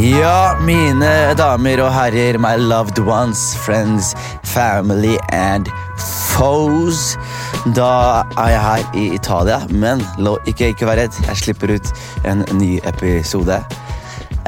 Ja, mine damer og herrer, my loved ones, friends, family and foes. Da er jeg her i Italia, men la ikke, ikke være redd. Jeg slipper ut en ny episode.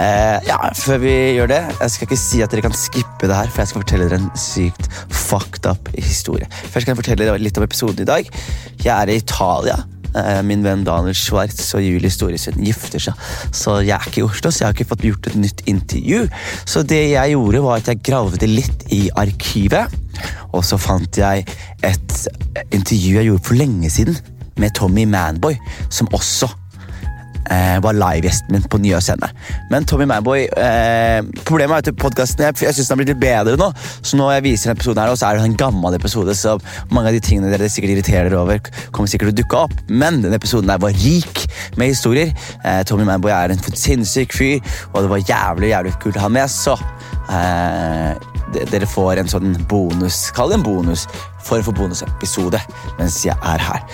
Eh, ja, Før vi gjør det, jeg skal ikke si at dere kan skippe det her, for jeg skal fortelle dere en sykt fucked up historie. Først kan jeg fortelle dere litt om episoden i dag. Jeg er i Italia. Eh, min venn Daniel Schwartz og Julie Storesund gifter seg. Så jeg er ikke i Oslo, så jeg har ikke fått gjort et nytt intervju. Så det jeg gjorde, var at jeg gravde litt i arkivet. Og så fant jeg et intervju jeg gjorde for lenge siden med Tommy Manboy, som også eh, var livegjesten min på Nye Scene. Men Tommy Manboy eh, Problemet er at podkasten jeg, jeg synes den har blitt litt bedre nå. Så når jeg viser denne episoden her, så er det en gammel episode, så mange av de tingene dere sikkert irriterer dere over, kommer sikkert til å dukke opp. Men denne episoden der var rik med historier. Eh, Tommy Manboy er en sinnssyk fyr, og det var jævlig jævlig kult å ha med. Så eh, dere får en sånn bonus, kall det en bonus, for bonusepisode mens jeg er her.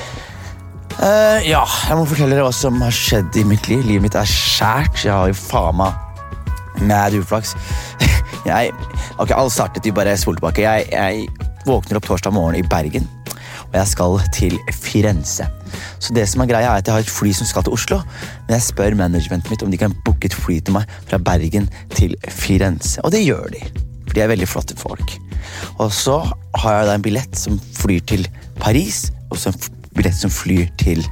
Uh, ja, jeg må fortelle dere hva som har skjedd i mitt liv. Livet mitt er skjært. Jeg har jo faen meg mad uflaks. jeg Ok, alt startet jo bare spol tilbake. Jeg, jeg, våkner opp torsdag morgen i Bergen, og jeg skal til Firenze. Så det som er greia er at Jeg har et fly som skal til Oslo, men jeg spør managementet mitt om de kan booke et fly til meg fra Bergen til Firenze. Og det gjør de, for de er veldig flotte folk. Og så har jeg da en billett som flyr til Paris, og så en billett som flyr til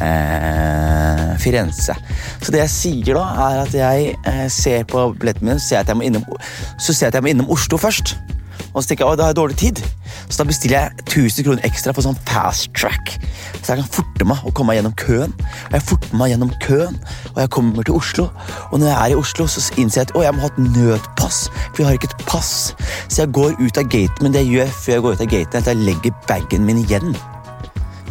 eh, Firenze. Så det jeg sier da, er at jeg eh, ser på billetten min, ser innom, så ser jeg at jeg må innom Oslo først. Og så tenker jeg, å, da har jeg dårlig tid. Så da bestiller jeg 1000 kroner ekstra for sånn fast track. Så jeg kan forte meg å komme meg gjennom køen. Og jeg forter meg gjennom køen, og jeg kommer til Oslo. Og når jeg er i Oslo, så innser jeg at å, jeg må ha et nødpass. For jeg har ikke et pass. Så jeg går ut av gaten, men det jeg gjør før jeg går ut av gaten, er at jeg legger bagen min igjen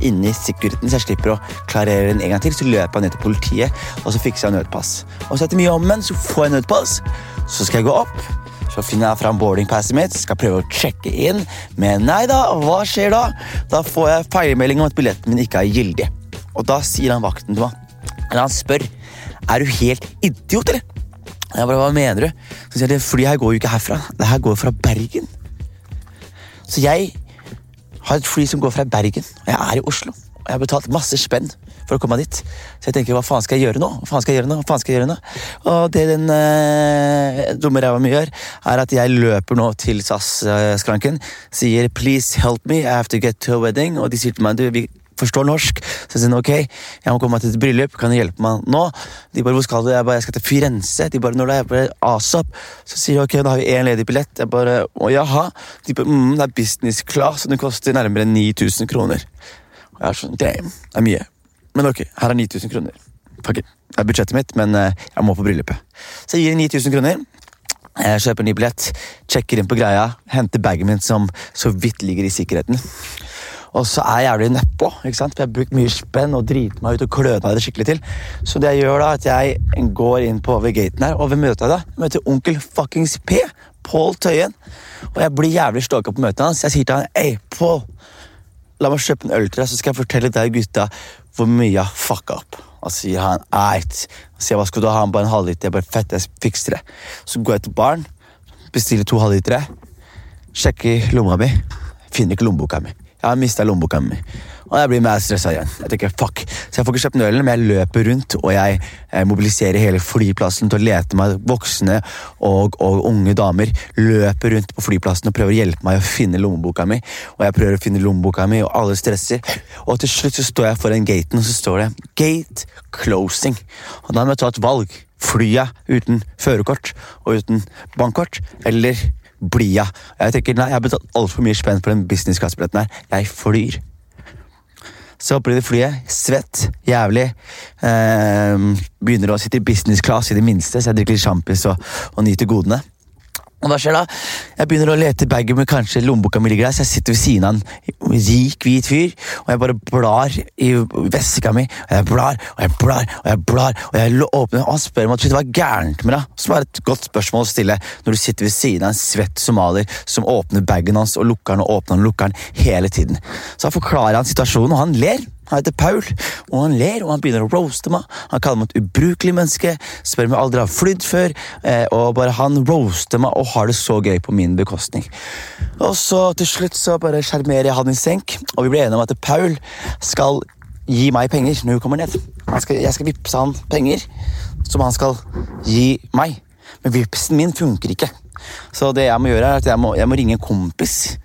inni sikkerheten, så jeg slipper å klarere den en gang til. Så løper jeg ned til politiet, og så fikser jeg nødpass. Og så etter mye om men, så får jeg nødpass. Så skal jeg gå opp. Så finner jeg fram boardingpasset mitt, skal prøve å sjekke inn. Men nei da, hva skjer da? Da får jeg feilmelding om at billetten min ikke er gyldig. Og da sier han vakten til meg Eller han spør er du helt idiot, eller? Jeg bare, Hva mener du? Så sier jeg, Flyet her går jo ikke herfra. Det her går fra Bergen. Så jeg har et fly som går fra Bergen, og jeg er i Oslo. Og jeg har betalt masse spenn for å komme dit. Så jeg tenker, hva faen skal jeg gjøre nå? Hva faen skal jeg gjøre nå? Hva faen skal jeg gjøre nå? Og det den eh, dumme ræva mi gjør, er at jeg løper nå til SAS-skranken, sier 'please help me, I have to get to a wedding', og de sier til meg du, vi forstår norsk. Så jeg sier ok, jeg må komme meg til et bryllup, kan du hjelpe meg nå? De bare hvor skal du? Jeg bare jeg skal til Firenze. De bare når det er bare asap. Så sier jeg ok, da har vi én ledig billett. Jeg bare å jaha. De bare mm, det er business class, og det koster nærmere 9000 kroner. Og jeg er sånn damn, det er mye. Men ok, her er 9000 kroner. Fuck it. Det er budsjettet mitt, men uh, jeg må på bryllupet. Så jeg gir 9000 kroner. Jeg kjøper en ny billett, sjekker inn på greia, henter bagen min som så vidt ligger i sikkerheten. Og så er jeg jævlig nedpå. ikke sant? For jeg har brukt mye spenn og driter meg ut og klødd meg det skikkelig til. Så det jeg gjør da, at jeg går inn på ved gaten her, og hvem møter jeg da? Jeg møter onkel fuckings P. Pål Tøyen. Og jeg blir jævlig stalka på møtet hans. Jeg sier til han Ei, Pål, la meg kjøpe en øl til deg, så skal jeg fortelle deg gutta hvor mye jeg fucka opp. Og så sier han eit. Og sier hva skal du ha? Han bare en halvliter. Jeg bare fett, jeg fikser det. Så går jeg til baren, bestiller to halvlitere, sjekker lomma mi, finner ikke lommeboka mi. Jeg har mista lommeboka mi. Og jeg blir mer stressa igjen. Jeg tenker, fuck. Så jeg får ikke kjøpt nøkkelen, men jeg løper rundt og jeg eh, mobiliserer hele flyplassen til å lete meg voksne og, og, unge damer. Løper rundt på flyplassen og prøver å hjelpe meg å finne lommeboka mi. Og jeg prøver å finne lommeboka mi, og alle stresser. Og til slutt så står jeg foran gaten, og så står det 'Gate closing'. Og da må jeg ta et valg. Flyet uten førerkort og uten bankkort, eller blir jeg? Jeg tenker, nei, jeg har betalt altfor mye spenn for den business class-billetten her. Jeg flyr. Så hopper i det flyet, svett, jævlig. Eh, begynner å sitte i business class i det minste, så jeg drikker litt sjampis og, og nyter godene. Og hva skjer da? Jeg begynner å lete i bagen, med kanskje lommeboka mi ligger der. Jeg sitter ved siden av en rik, hvit fyr, og jeg bare blar i veska mi. Og jeg blar og jeg blar og jeg blar, og jeg åpner, og han spør meg hva er gærent med deg. Som er et godt spørsmål å stille når du sitter ved siden av en svett somalier som åpner bagen hans og lukker den og åpner den og lukker den hele tiden. Så han forklarer han situasjonen, og han ler. Han heter Paul, og han ler og han begynner å roaste meg. Han kaller meg et ubrukelig menneske, spør om jeg aldri har flydd før, eh, og bare han roaster meg og har det så gøy på min bekostning. Og så til slutt så bare sjarmerer jeg han i senk, og vi blir enige om at Paul skal gi meg penger når hun kommer ned. Skal, jeg skal vippse han penger som han skal gi meg. Men vipsen min funker ikke. Så det jeg må gjøre er at jeg må, jeg må ringe en kompis,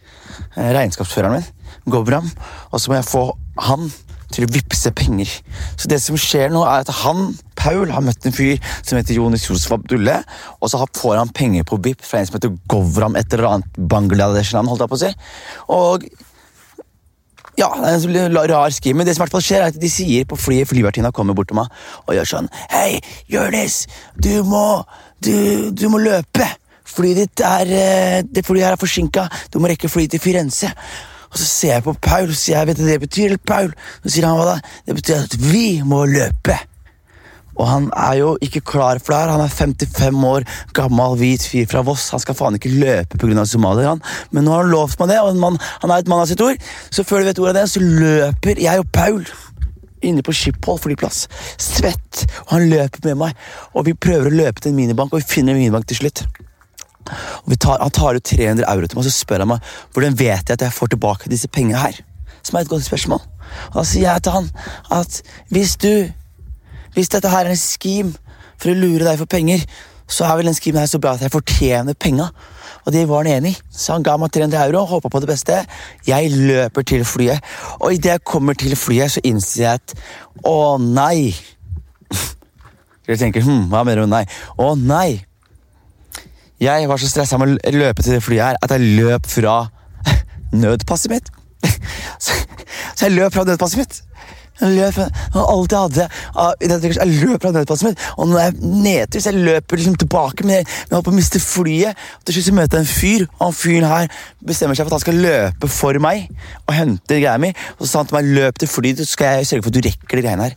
eh, regnskapsføreren min, Govram, og så må jeg få han til å vippse penger. Så det som skjer nå er at han, Paul, har møtt en fyr som heter Jonis Josef Abdulle, og så får han penger på VIP fra en som heter Govram, et eller annet Bangladesh-land, holdt jeg på å si. Og ja, det er en rar skim, men det som i hvert fall skjer er at de sier på flyet Flyvertinna kommer bort til meg og gjør sånn Hei, Jonis, du må du, du må løpe! Flyet ditt er eh, Det flyet her er forsinka. Du må rekke flyet til Firenze. Og så ser jeg på Paul og sier jeg vet du det betyr, Paul? Så sier han hva da? Det betyr at vi må løpe. Og han er jo ikke klar for det her. Han er 55 år, gammel, hvit fyr fra Voss. Han skal faen ikke løpe pga. somalier, han. Men nå har han lovt meg det, og man, han er et mann av sitt ord. Så før du vet ordet av det, så løper jeg og Paul inne på Schiphol flyplass. Svett. Og han løper med meg. Og vi prøver å løpe til en minibank, og vi finner en minibank til slutt. Tar, Han tar ut 300 euro til meg, og så spør han meg hvordan vet jeg at jeg får tilbake disse pengene her. Som er et godt spørsmål. Og Da sier jeg til han at hvis du hvis dette her er en skim for å lure deg for penger, så er vel den skimen her så bra at jeg fortjener penga. Og det var han enig i, så han ga meg 300 euro og håpa på det beste. Jeg løper til flyet, og idet jeg kommer til flyet, så innser jeg at å nei Jeg tenker hm, hva mener du nei? Å nei! Jeg var så stressa med å løpe til det flyet her at jeg løp fra nødpasset mitt. Så jeg løp fra nødpasset mitt. Jeg løp, alt jeg hadde Jeg løp fra nødpasset mitt, og nå er jeg nedtur, så jeg løper liksom tilbake. Men jeg, holder på å miste flyet. Til slutt møter jeg en fyr, og han fyren her bestemmer seg for at han skal løpe for meg og hente greia mi. Og så sa han til meg løp til flyet, så skal jeg sørge for at du rekker de greiene her.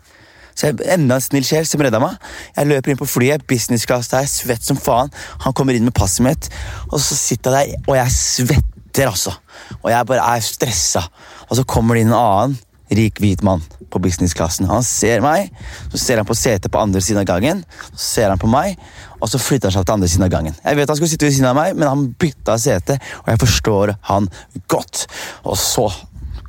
Så jeg, Enda en snill sjel som redda meg. Jeg løper inn på flyet, business class der, svett som faen. Han kommer inn med passet mitt, og så sitter jeg der, og jeg svetter, altså. Og jeg bare er stressa. Og så kommer det inn en annen rik, hvit mann på businessklassen. Han ser meg, så ser han på setet på andre siden av gangen, så ser han på meg, og så flytter han seg til andre siden av gangen. Jeg vet han skulle sitte ved siden av meg, men han bytta sete, og jeg forstår han godt. Og så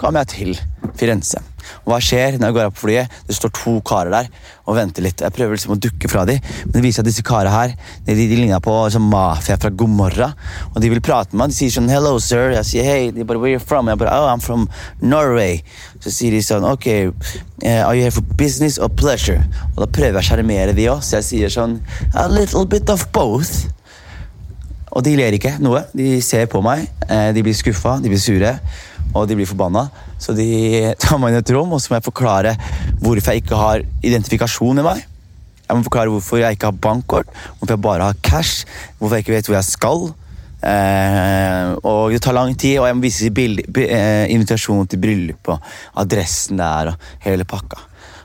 kom jeg til Firenze. Og hva skjer når jeg går opp på flyet? Det står to karer der og venter litt. Jeg prøver liksom å dukke fra dem, men det viser at disse karene her de, de ligner på liksom, mafia fra Gomorra. Og de vil prate med meg. De sier sånn 'hello, sir'. Jeg sier 'hey'. Bare 'where are you from?' Jeg bare 'oh, I'm from Norway'. Så sier de sånn 'ok, uh, are you here for business or pleasure?' Og da prøver jeg å sjarmere de òg, så jeg sier sånn 'a little bit of both'. Og de ler ikke noe. De ser på meg, eh, de blir skuffa, de blir sure og de blir forbanna. Så de tar meg inn i et rom, og så må jeg forklare hvorfor jeg ikke har identifikasjon i meg. Jeg må forklare hvorfor jeg ikke har bankkort, hvorfor jeg bare har cash, hvorfor jeg ikke vet hvor jeg skal. Eh, og Det tar lang tid, og jeg må vise bild, eh, invitasjon til bryllup og adressen der og hele pakka.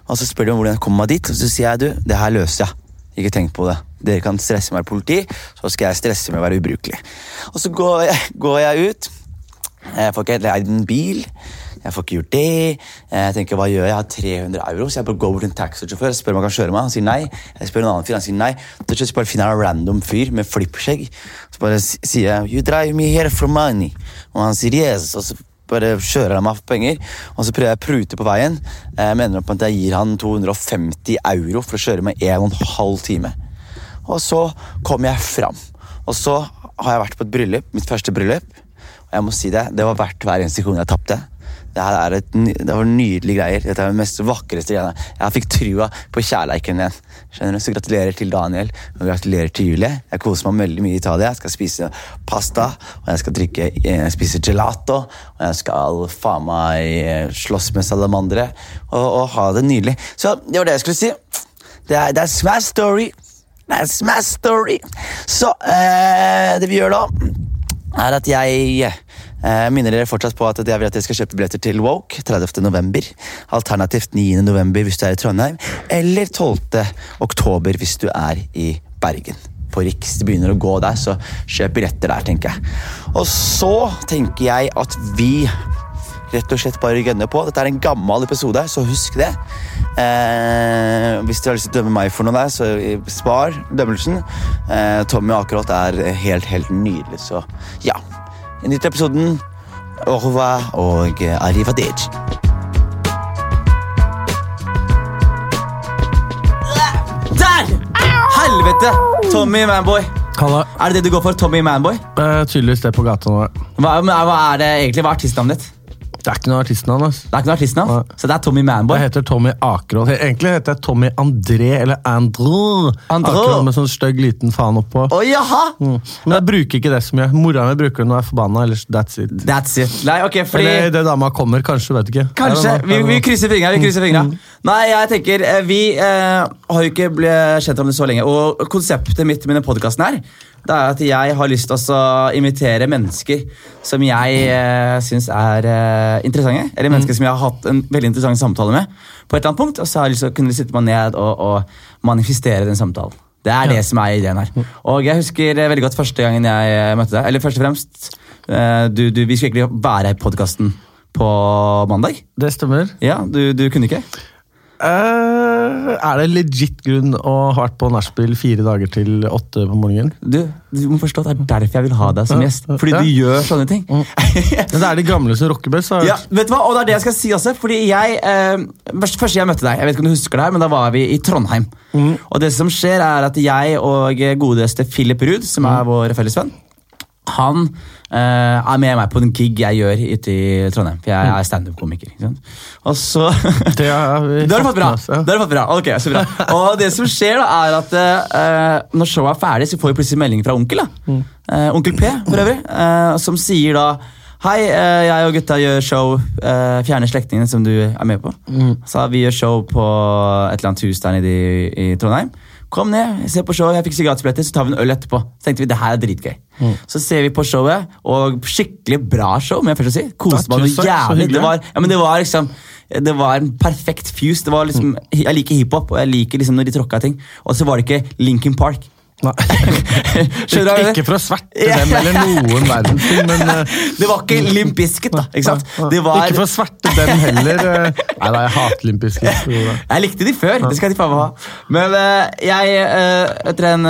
Og Så spør de om hvordan jeg kommer meg dit, og så sier jeg du, det her løser jeg. Ikke tenk på det. Dere kan stresse å være politi, så skal jeg stresse med å være ubrukelig. Og så går jeg, går jeg ut. Jeg får ikke leid en bil. Jeg får ikke gjort det. Jeg tenker, hva gjør jeg? Jeg har 300 euro, så jeg bare går bort til en taxisjåfør og spør om han kan kjøre meg. Han sier nei. Jeg spør en annen fyr, han sier nei. Til slutt bare finner jeg en random fyr med flippskjegg. Så bare sier jeg you drive me here for money. Og han sier yes. Og så bare kjører han meg for penger. Og så prøver jeg å prute på veien. Jeg mener opp at jeg gir han 250 euro for å kjøre meg en og en halv time. Og så kommer jeg fram. Og så har jeg vært på et bryllup, mitt første bryllup. Jeg må si det, det var verdt hver eneste krone jeg tapte. Det, her er et, det var nydelige greier. Dette er det mest vakreste greiene. Jeg fikk trua på kjærleiken igjen. Skjønner du? Så gratulerer til Daniel og gratulerer til Julie. Jeg koser meg veldig mye i Italia. Jeg skal spise pasta, og jeg skal drikke, jeg eh, spise gelato. Og jeg skal faen meg eh, slåss med salamandere og, og, ha det nydelig. Så det var det jeg skulle si. Det er, that's my story. That's my story. Så eh, det vi gjør da, er at jeg Eh, minner dere fortsatt på at jeg vil at dere skal kjøpe billetter til Woke 30. november. Alternativt 9. november hvis du er i Trondheim, eller 12. oktober hvis du er i Bergen. På Riks. Det begynner å gå der, så kjøp billetter der, tenker jeg. Og så tenker jeg at vi rett og slett bare gønne på. Dette er en gammel episode, så husk det. Eh, hvis dere har lyst til å dømme meg for noe der, så spar dømmelsen. Eh, Tommy Akerholt er helt, helt nydelig, så ja. Nytt episoden. Au revoir og arrivederci. Der! Helvete! Tommy Manboy. Halla. Er det det du går for? Tommy Manboy? Eh, tydeligvis det på gata nå. Hva, hva er det egentlig? Hva er artistnavnet ditt? Det er ikke noe artistnavn. Altså. Det er ikke noe artistnavn? Så det er Tommy Manboy? Jeg heter Tommy Akerholt. Egentlig heter jeg Tommy André eller Andrew. Akerholt med sånn stygg liten faen oppå. Å, jaha! Mm. Men jeg bruker ikke det så mye. Mora mi bruker det når jeg er forbanna. Ellers that's it. That's it. Nei, ok, fordi... Eller det dama kommer, kanskje. vet ikke. Kanskje. Vi, vi krysser fingra. Vi krysser fingra. Nei, jeg tenker eh, Vi eh, har jo ikke blitt kjent om det så lenge. Og konseptet mitt med denne podkasten her, det er at jeg har lyst til å invitere mennesker som jeg eh, syns er eh, interessante. Eller mennesker som jeg har hatt en veldig interessant samtale med. på et eller annet punkt, Og så har jeg lyst til å kunne sitte meg ned og, og manifestere den samtalen. Det er det som er ideen her. Og jeg husker eh, veldig godt første gangen jeg eh, møtte deg. Eller først og fremst, eh, du, du, vi skulle egentlig være her i podkasten på mandag. Det stemmer. Ja, du, du kunne ikke? Eh, er det legit grunn å ha vært på nachspiel fire dager til åtte på morgenen? Du, du må forstå at Det er derfor jeg vil ha deg som gjest. Fordi Ja. du gjør sånne ting. Men det er de gamle som rocker best. Ja, vet du hva? Og det er det jeg skal si også. Fordi jeg, eh, først, Første jeg møtte deg, jeg vet ikke om du husker det her, men da var vi i Trondheim. Og det som skjer er at jeg og godeste Philip Ruud, som er vår felles venn, han eh, er med meg på en gig jeg gjør ute i Trondheim. For jeg er standup-komiker. Og så Det har vi du fått bra. ja. Det har du fått bra. Ok, så bra. Og det som skjer, da, er at eh, når showet er ferdig, så får vi plutselig melding fra onkel. da. Eh, onkel P, for øvrig. eh, som sier da Hei, eh, jeg og gutta gjør show. Fjerne slektningene, som du er med på. Så vi gjør show på et eller annet hus der nede i, i Trondheim. Kom ned, se på showet. Jeg fikk sigarettbilletter, så tar vi en øl etterpå. Så tenkte vi, det her er dritgøy. Så ser vi på showet, og skikkelig bra show. må jeg først si. Koste meg noe jævlig. Det var, ja, men det var liksom det var en perfekt fuse. Det var liksom, Jeg liker hiphop, og jeg liker liksom når de tråkka ting. Og så var det ikke Linkin Park. Nei. Ikke for å sverte dem eller noen verdens ting, men eh, Det var ikke Limp Bizkit, da. ikke sant? Det var, Ikke for å sverte dem heller. eh. Nei da, jeg hater Limp Bizkit. Jeg likte de før, det skal de faen meg ha. Men eh, jeg, uh, etter en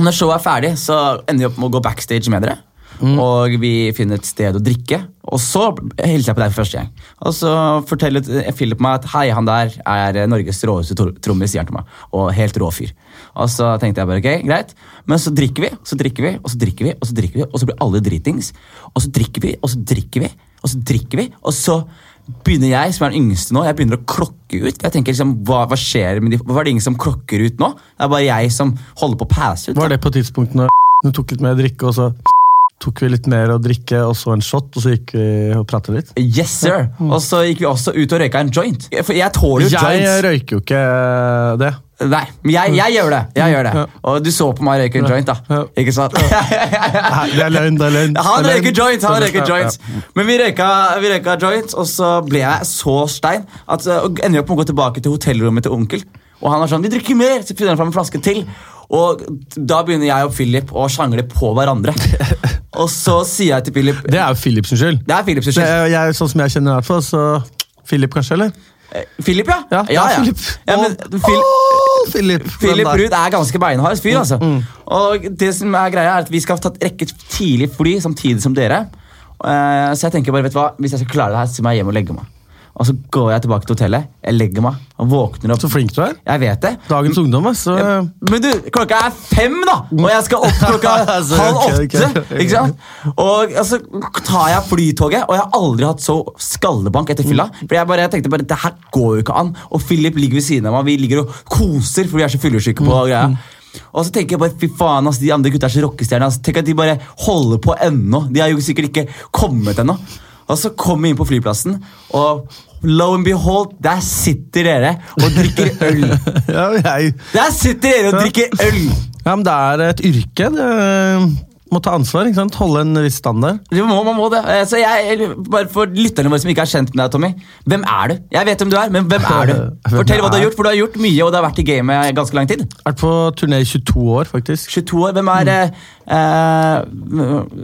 Når showet er ferdig, så ender vi opp med å gå backstage med dere. Og vi finner et sted å drikke. Og så hilser jeg på deg for første gang. Og så forteller Philip meg at hei, han der er Norges råeste trommis, sier han til meg. Og helt rå fyr. Og så tenkte jeg bare ok, greit. Men så drikker vi, så drikker vi, og så drikker vi, og så drikker vi, og så blir alle dritings. Og så drikker vi, og så drikker vi, og så drikker vi, og så begynner jeg, som er den yngste nå, jeg begynner å klokke ut. Jeg tenker liksom, hva, hva skjer med de, Var det ingen som klokker ut nå? Det er bare jeg som holder på å passe ut. Var det på tidspunktet når du tok litt mer drikke, og så tok vi litt mer å drikke, og så en shot, og så gikk vi og pratet litt? Yes, sir! Og så gikk vi også ut og røyka en joint. For jeg tåler jo Jeg joints. røyker jo ikke eh, det. Nei, men jeg, jeg gjør det. jeg gjør det. Og du så på meg røyke en joint, da. Ikke sant? Nei, Det er løgn, det er løgn. Han er røyker joints, han røyker joints. Men vi røyka, vi røyka joints, og så ble jeg så stein at uh, og ender opp med å gå tilbake til hotellrommet til onkel. Og han er sånn 'Vi drikker mer!' Så finner han fram en flaske til. Og da begynner jeg og Philip å sjangle på hverandre. Og så sier jeg til Philip Det er jo Philips skyld. Det er Philips Det er, jeg, sånn som jeg kjenner deg for, så Philip kanskje, eller? Eh, Philip, ja? Ja, ja, ja. Philip. Ja, men, Phil, oh, Philip! Philip. Ruud er ganske beinhard fyr, altså. Og det som er greia er at Vi skal ta et rekke tidlig fly samtidig som dere. Eh, så jeg tenker bare, vet du hva, hvis jeg skal klare det her, så må jeg hjem og legge meg. Og så går jeg tilbake til hotellet, jeg legger meg og våkner opp. Så flink du er. Jeg vet det. Dagens ungdom. Så, Men du, klokka er fem, da! Og jeg skal opp klokka Altså, halv okay, åtte. ok, ok. Ikke sant? Og altså, tar jeg flytoget, og jeg har aldri hatt så skallebank etter fylla. For jeg bare jeg tenkte bare, det her går jo ikke an. Og Philip ligger ved siden av meg, vi ligger og koser, for vi er så fyllesyke på greia. Og så tenker jeg bare, fy faen, ass, de andre gutta er så rockestjerner. ass. Tenk at de bare holder på ennå. De har jo sikkert ikke kommet ennå. Og så kommer vi inn på flyplassen, og lo and behold, der sitter dere og drikker øl. ja, jeg, Der sitter dere og drikker øl! ja, men det er et yrke. Det, Må ta ansvar, ikke sant? Holde en viss standard. Du må, man må det. Eh, Så jeg, bare For lytterne våre som ikke er kjent med deg, Tommy. Hvem er du? Jeg vet hvem du er, men hvem er du? Fortell hva du har gjort, for du har gjort mye, og du har vært i gamet ganske lang tid. Jeg har Vært på turné i 22 år, faktisk. 22 år. Hvem er mm. eh,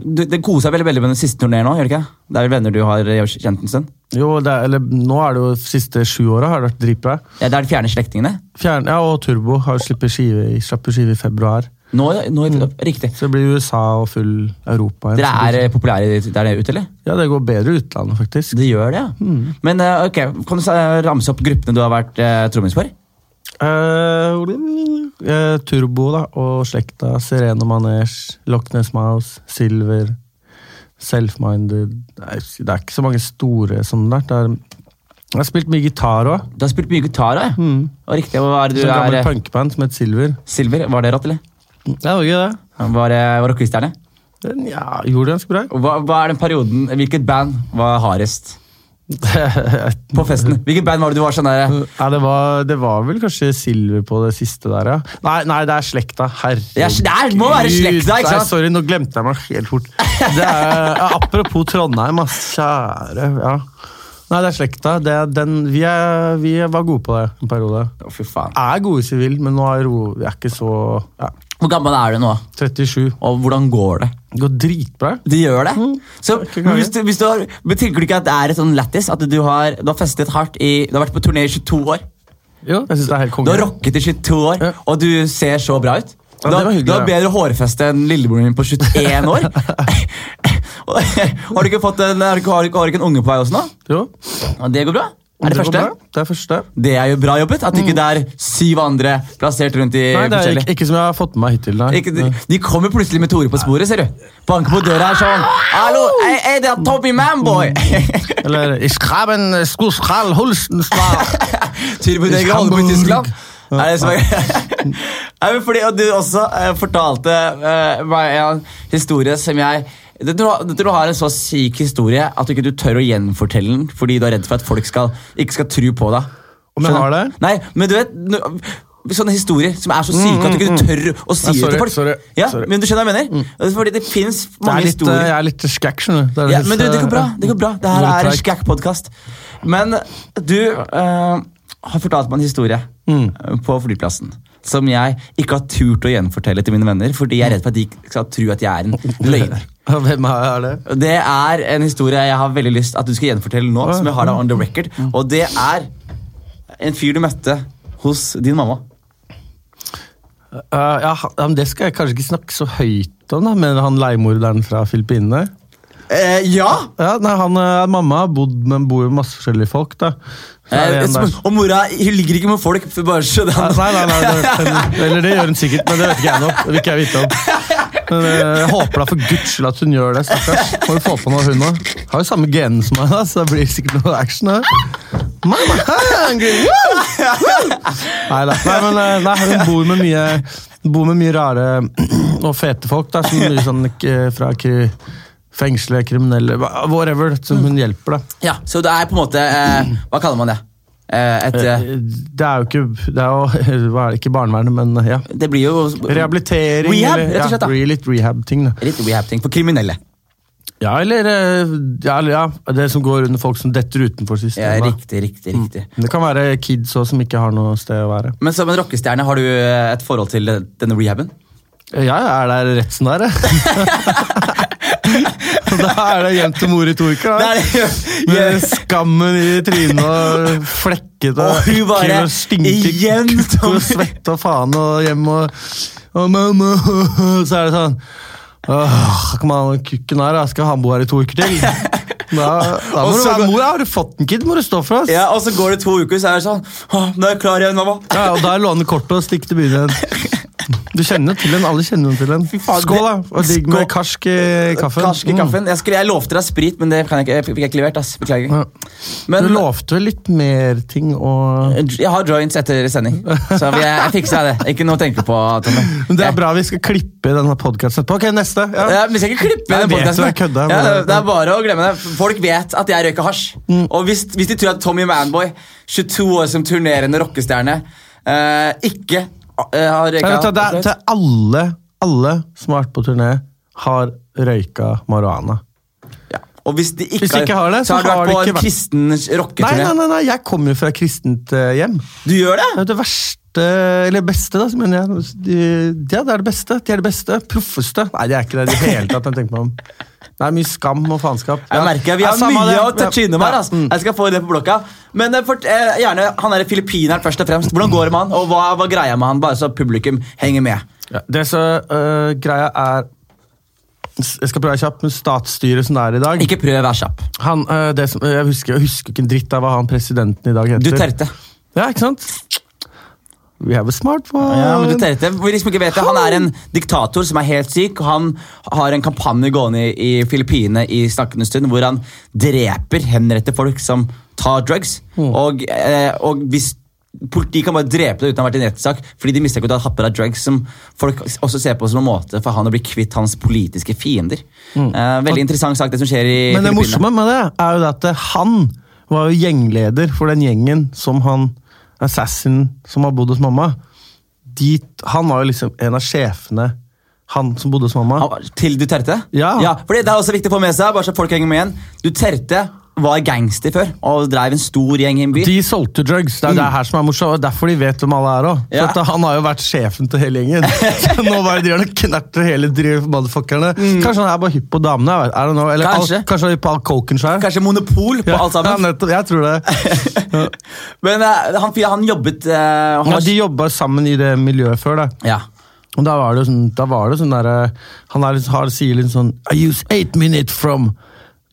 du, Det koser seg veldig veldig med den siste turneen nå, gjør det ikke? Det er vel venner du har eh, kjent en stund? Jo, det er, eller Nå er det jo de siste sju åra har det vært dritbra. Ja, det er de fjerne slektningene? Fjern, ja, og Turbo har slipper skive, skive i februar. Nå, nå Riktig. Så det blir USA og full Europa. Dere er eh, populære der ute, eller? Ja, det går bedre i utlandet, faktisk. Det gjør det, ja. Men eh, ok, kan du ramse opp gruppene du har vært eh, trommis for? Uh, uh, Turbo da, og slekta. Sereno Manesh, Loch Ness Mouse, Silver, Self-Minded Det er ikke så mange store som det er. Jeg har spilt mye gitar òg. Du har spilt mye gitar, da. ja. Og riktig, hva er det Du du er Et gammel eh, punkband som het Silver. Silver, var det rått, eller? Ja, det var gøy, det. Var det rockestjerne? Ja, gjorde det ganske bra. Hva, hva er den perioden, Hvilket band var hardest på festen? Hvilket band var det du var sånn der Ja, det var, det var vel kanskje Silver på det siste der, ja. Nei, nei det er slekta. Herregud. Det må være slekta, ikke Nei, sant? sorry, nå glemte jeg meg helt fort. Det er, ja, apropos Trondheim, ass. Kjære. Ja. Nei, det er slekta. Det er den, vi, er, vi var gode på det en periode. Oh, fy faen. Jeg Er gode i sivil, men nå er ro, vi er ikke så ja, Hvor gammel er du nå? 37. Og hvordan går det? Det går dritbra. Det gjør det? Så men klage. hvis du, hvis du har, Tenker du ikke at det er et sånn lættis? At du har, du har festet hardt i Du har vært på turné i 22 år. Jo, jeg synes det er helt Du har rocket i 22 år, Ja. og du ser så bra ut. Ja, du, har, hyggelig, du har bedre hårfeste enn lillebroren min på 21 år. Har du ikke fått en, har du ikke, har du ikke, har du ikke en unge på vei også nå? Jo, Og det går bra. Er det, første? Det er første. Det er jo bra jobbet. At ikke det er syv andre plassert rundt i Nei, det er ikke, ikke som jeg har fått med meg hittil. Nei. ikke, de, de kommer plutselig med Tore på sporet, ser du. Banker på døra her sånn. Hallo, er, er det Tommy Manboy? Eller Iskraben haben Holstenstad. Holstensvar. Turboneger holder på i Tyskland. Er det Nei, fordi og Du også eh, fortalte eh, meg en historie som jeg jeg tror, du har en så syk historie at du ikke du tør å gjenfortelle den fordi du er redd for at folk skal, ikke skal tro på deg. Om jeg har det? Nei, men du vet Sånne historier som er så syke at du ikke tør å si det til folk. sorry, ja, sorry. Men du skjønner hva jeg mener? Fordi det fins Det mange er litt, historier. eh, jeg er litt skakk, skjønner du. Det Ja, men du, det går bra. eh, det går bra. Det her er en treigt. skakk-podkast. Men du uh, har fortalt meg en historie Mm. på flyplassen som jeg ikke har turt å gjenfortelle til mine venner, fordi jeg er redd for at de skal tro at jeg er en løgner. Hvem er det? Det er en historie jeg har veldig lyst at du skal gjenfortelle nå, som jeg har da on the record. Mm. Og det er en fyr du møtte hos din mamma. Uh, ja, Det skal jeg kanskje ikke snakke så høyt om, da, men han leiemorderen fra Filippinene. Eh, ja! Ja, nei, han, eh, Mamma bodd med, bor jo med masse forskjellige folk. da. Eh, som, og mora hun ligger ikke med folk. bare så det Nei, nei, nei, nei det, Eller det gjør hun sikkert, men det vet ikke jeg nå. Det vil ikke jeg vite om. Men eh, Jeg håper da for guds skyld at hun gjør det. stakkars. Må jo få på noe, hun òg. Har jo samme genen som meg, da, så det blir sikkert noe action. her. Woo! Nei da. Nei, men eh, nei, hun bor med mye bor med mye rare og fete folk. da, som mye sånn fra fengsle, kriminelle, whatever, som hun hjelper. deg. Ja, Så det er på en måte eh, Hva kaller man det? Eh, et, eh, Eh, Det er jo ikke det er jo, hva er det, ikke barnevernet, men ja. det blir jo Rehabilitering. Rehab, eller- rett og slett, da. Ja, litt rehab-ting. da. litt rehab-ting for kriminelle. Ja, eller ja, eller, ja, det som går under folk som detter utenfor Ja, systemet. riktig, riktig, riktig. det kan være kids også, som ikke har noe sted å være. Men som en rockestjerne, har du et forhold til denne rehaben? Ja, jeg er der rett som det er. da er det hjem til mor i to uker. da. Med skammen i trynet og flekkete Og ekkel og stinker igjen, og svette og faen og hjem og, og mamma, Så er det sånn Åh, Kom an, kukken her, da. skal han bo her i to uker til? Da, da må du være mor. Har du fått en kid, må du stå for oss. Ja, Og så går det to uker, så er det sånn nå er jeg klar igjen, mamma. Ja, og da er låne kortet og stikke til byen igjen. Du kjenner til den, alle kjenner til den. Skål, da! Og digg med karsk i kaffen. Karsk i kaffen. Jeg, skulle, jeg lovte deg sprit, men det kan jeg jeg fikk jeg ikke levert. ass. Beklager. Mm. Men Du lovte vel litt mer ting og jeg har joints etter sending, så jeg, jeg fikser det. Ikke noe å tenke på, Tommy. Men det er bra vi skal klippe denne podkasten etterpå. Ok, neste. Ja. Ja, vi skal ikke klippe Jeg den kødda, Ja, det, det er bare å glemme det. Folk vet at jeg røyker hasj. Og hvis, hvis de tror at Tommy Manboy, 22 år som turnerende rockestjerne, Uh, ikke har røyka. vet, det er, til alle, alle som har vært på turné, har røyka marihuana. Ja. Og hvis de ikke, Hvis de ikke har det, så har du vært på en vært- kristen Nei, rocketurné. nei, nei, nei, jeg kommer jo fra kristent eh, hjem. Du gjør det? Det er det verste, eller beste, da, mener jeg. De, ja, det er det beste. De er det beste. Proffeste. Nei, de er ikke det i det hele tatt. jeg tenker meg om. Det er mye skam og faenskap. Jeg merker Vi har Ja, mye det. å touche innom her. Altså. Jeg skal få det på blokka. Men for, eh, gjerne han er filippineren først og fremst. Hvordan går det med han, og hva hva greia med han? Bare så publikum henger med. Ja, det så uh, greia er Jeg skal prøve å være kjapp, men statsstyret som det er i dag Ikke prøv å være kjapp. han, øh, det som, jeg, husker, jeg husker ikke en dritt av hva han presidenten i dag heter. Duterte. Ja, ikke sant? We have a smartphone. Ja, men Duterte, vi liksom ikke vet det, Han er en diktator som er helt syk. og Han har en kampanje gående i, Filippinene i snakkende stund hvor han dreper, henretter folk som tar drugs. Og, eh, og hvis Politiet kan bare drepe deg uten å ha vært i en rettssak fordi de mistenker at du har hatt på deg drugs som folk også ser på som en måte for han å bli kvitt hans politiske fiender. Eh, veldig interessant sak, det som skjer i Men det morsomme med det er jo at han var jo gjengleder for den gjengen som han assassin som har bodd hos mamma. De, han var jo liksom en av sjefene, han som bodde hos mamma. Til Duterte? Ja. fordi Det er også viktig å få med seg, bare så folk henger med igjen. Duterte var gangster før og drev en stor gjeng i en by. De solgte drugs. Det er det her som er morsomt. Derfor de vet hvem alle er òg. Ja. Han har jo vært sjefen til hele gjengen. Så nå bare driver han og knerter hele motherfuckerne. Mm. Kanskje han er bare hypp på damene. jeg vet- noe? Eller Mm. Kanskje. Al, kanskje er hypp på all coken sjøl. Kanskje monopol på alt Ja, sammen. nettopp. Jeg tror det. Ja. Men uh, han, han jobbet uh, han Ja, de jobba sammen i det miljøet før. det. ja. Og da var det sånn, da var det sånn derre Han er, har, sier litt sånn I use eight minutes from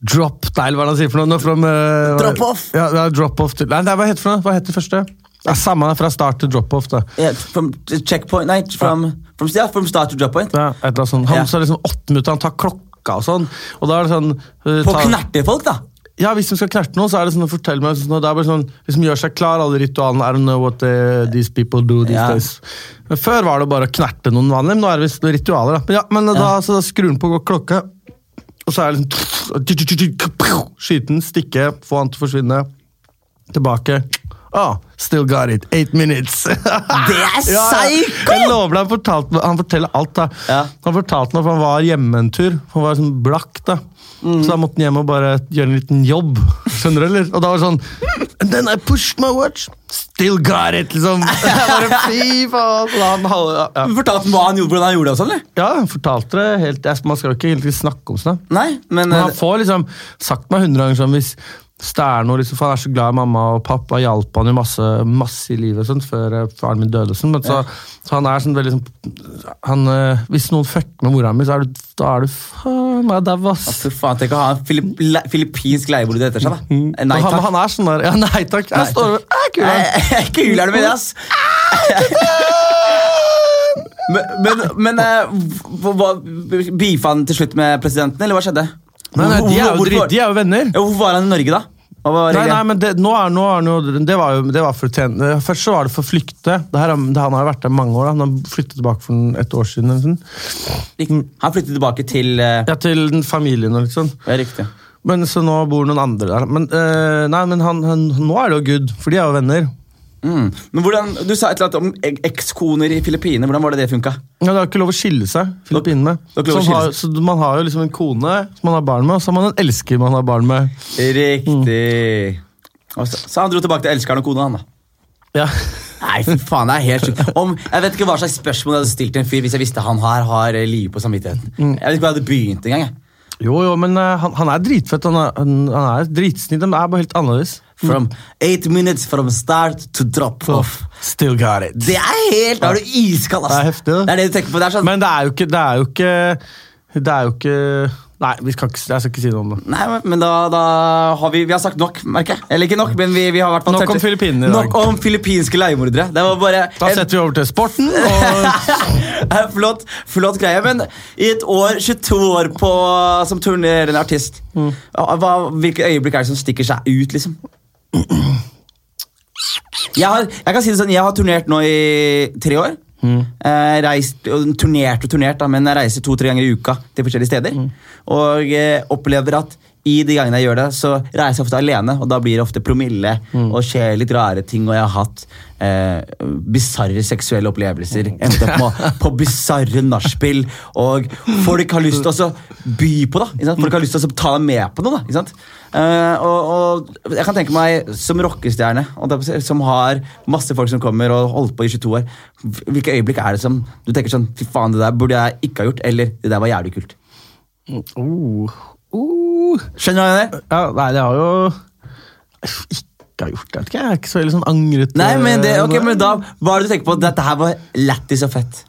drop Nei, hva er det han sier for noe? From, uh, Drop off. Ja, ja, drop off til, Nei, er, hva heter det? Hva heter det første? Ja, Samme fra start til drop off. da. Yeah, from checkpoint Nei, from, from, ja, from start to drop point. Ja, et eller annet sånt. Han Ja. sa liksom åtte minutter, han tar klokka og sånn. Og da er det sånn Uh, På knerte knertefolk, da! Ja, Hvis de skal knerte noe, så er det sånn å fortelle meg sånn, Det er bare sånn, liksom Gjør seg klar, alle ritualene. I don't know what they, these people do these Ja. days. Men Før var det bare å knerte noen vanlig, men nå er det visst ritualer. da. Men, ja, men da, så da skrur han på klokka, og så er det liksom Skyte den, stikke, få han til å forsvinne. Tilbake. Ah, still got it. Eight minutes. Det er Ja, ja. Jeg lover deg, han, fortalte, han forteller alt. da. Ja. Han fortalte meg for han var hjemme en tur. Han var sånn blakk. da. Så da måtte han hjem og bare gjøre en liten jobb. Skjønner du, eller? Og da var det sånn And then I pushed my watch. Still got it, liksom. Bare, fy faen. Han, ja. Fortalte hva han gjorde, hvordan han gjorde det også, sånn, eller? ja, han fortalte det helt Man skal jo ikke egentlig snakke om sånt. da. Nei, men, Men eh, han får liksom sagt meg hundre ganger sånn hvis er noe, liksom, for Han er så glad i mamma, og pappa hjalp han jo masse, masse i livet sånn, før eh, faren min døde. Sånn, men så, så han er sånn veldig sånn han, eh, Hvis noen fucker med mora mi, så er du, da er du faen meg dau, ass. Altså, faen, Tenk å ha en filipp, le, filippinsk leieboer etter seg, da. Eh, Nei takk. han, han er sånn der Ja, nei takk. Jeg står og er kul. Kul er du med det, ass! Men, men, men beefa han til slutt med presidenten, eller hva skjedde? Nei, nei, de er jo, de er jo venner. Hvorfor var han i Norge, da? Nei, nei, men det, nå er, nå er nå, det var jo det var for tjene Først så var det for å flykte. Er- det, han har jo vært der mange år. da. Han har flyttet tilbake for et år siden. Liksom. Han flyttet tilbake til uh... Ja, til den familien og liksom. Ja, riktig. Men så nå bor noen andre der. Men, uh, nei, men han, han, nå er det jo good, for de er jo venner. Mm. Men hvordan, Du sa et eller annet om ek- ekskoner i Filippinene. Hvordan var det det funka? Ja, Det er ikke lov å skille seg, Filippinene. Man har jo liksom en kone som man har barn med, og så har man en elsker man har barn med. Riktig. Mm. Så, så han dro tilbake til elskeren og kona, han da. Ja. Nei, fy faen, det er helt sjukt. Om- Jeg vet ikke hva slags spørsmål jeg hadde stilt til en fyr hvis jeg visste han her har livet liv på samvittigheten. Jeg vet ikke hva jeg hadde begynt engang. Jo, jo, men uh, han, han er dritfett. Han er, han, han er dritsnill. Det er bare helt annerledes. From eight minutes from start to drop off. Still got it. Det er helt Da er du iskald, ass. Det er heftig, det. Det er det du tenker på. Det er sånn Men det er jo ikke Det er jo ikke, det er jo ikke Nei, vi skal ikke, jeg skal ikke si noe om det. Nei, men- da, da har vi, vi har sagt nok, merker jeg. Eller ikke nok, men vi, vi har i hvert fall Nok om touchet- Filippinene i dag. Nok om filippinske leiemordere. Det var bare Da en- setter vi over til sporten. Og flott, flott greie. Men i et år, 22 år på, som turnerende artist, Mm. hva, hvilke øyeblikk er det som stikker seg ut, liksom? Jeg har, jeg kan si det sånn, jeg har turnert nå i tre år. Mm. Eh, reist, turnert og turnert, da, men jeg reiser to-tre ganger i uka til forskjellige steder. Mm. Og eh, opplever at i de gangene jeg gjør det, så reiser jeg ofte alene, og da blir det ofte promille og skjer litt rare ting, og jeg har hatt eh, bisarre seksuelle opplevelser. Endte opp med på bisarre nachspiel, og folk har lyst til å by på da. Folk har lyst til å ta deg med på noe. da, ikke sant? Eh, og, og jeg kan tenke meg som rockestjerne, som har masse folk som kommer og holdt på i 22 år, hvilke øyeblikk er det som du tenker sånn Fy faen, det der burde jeg ikke ha gjort, eller det der var jævlig kult. Uh, uh. Skjønner du hva jeg mener? Ja, nei, det har jo ikke har gjort det. Jeg er ikke så veldig sånn angret. Nei, men, det, eh, men da, Hva er det du tenker på? Dette her var lættis og fett.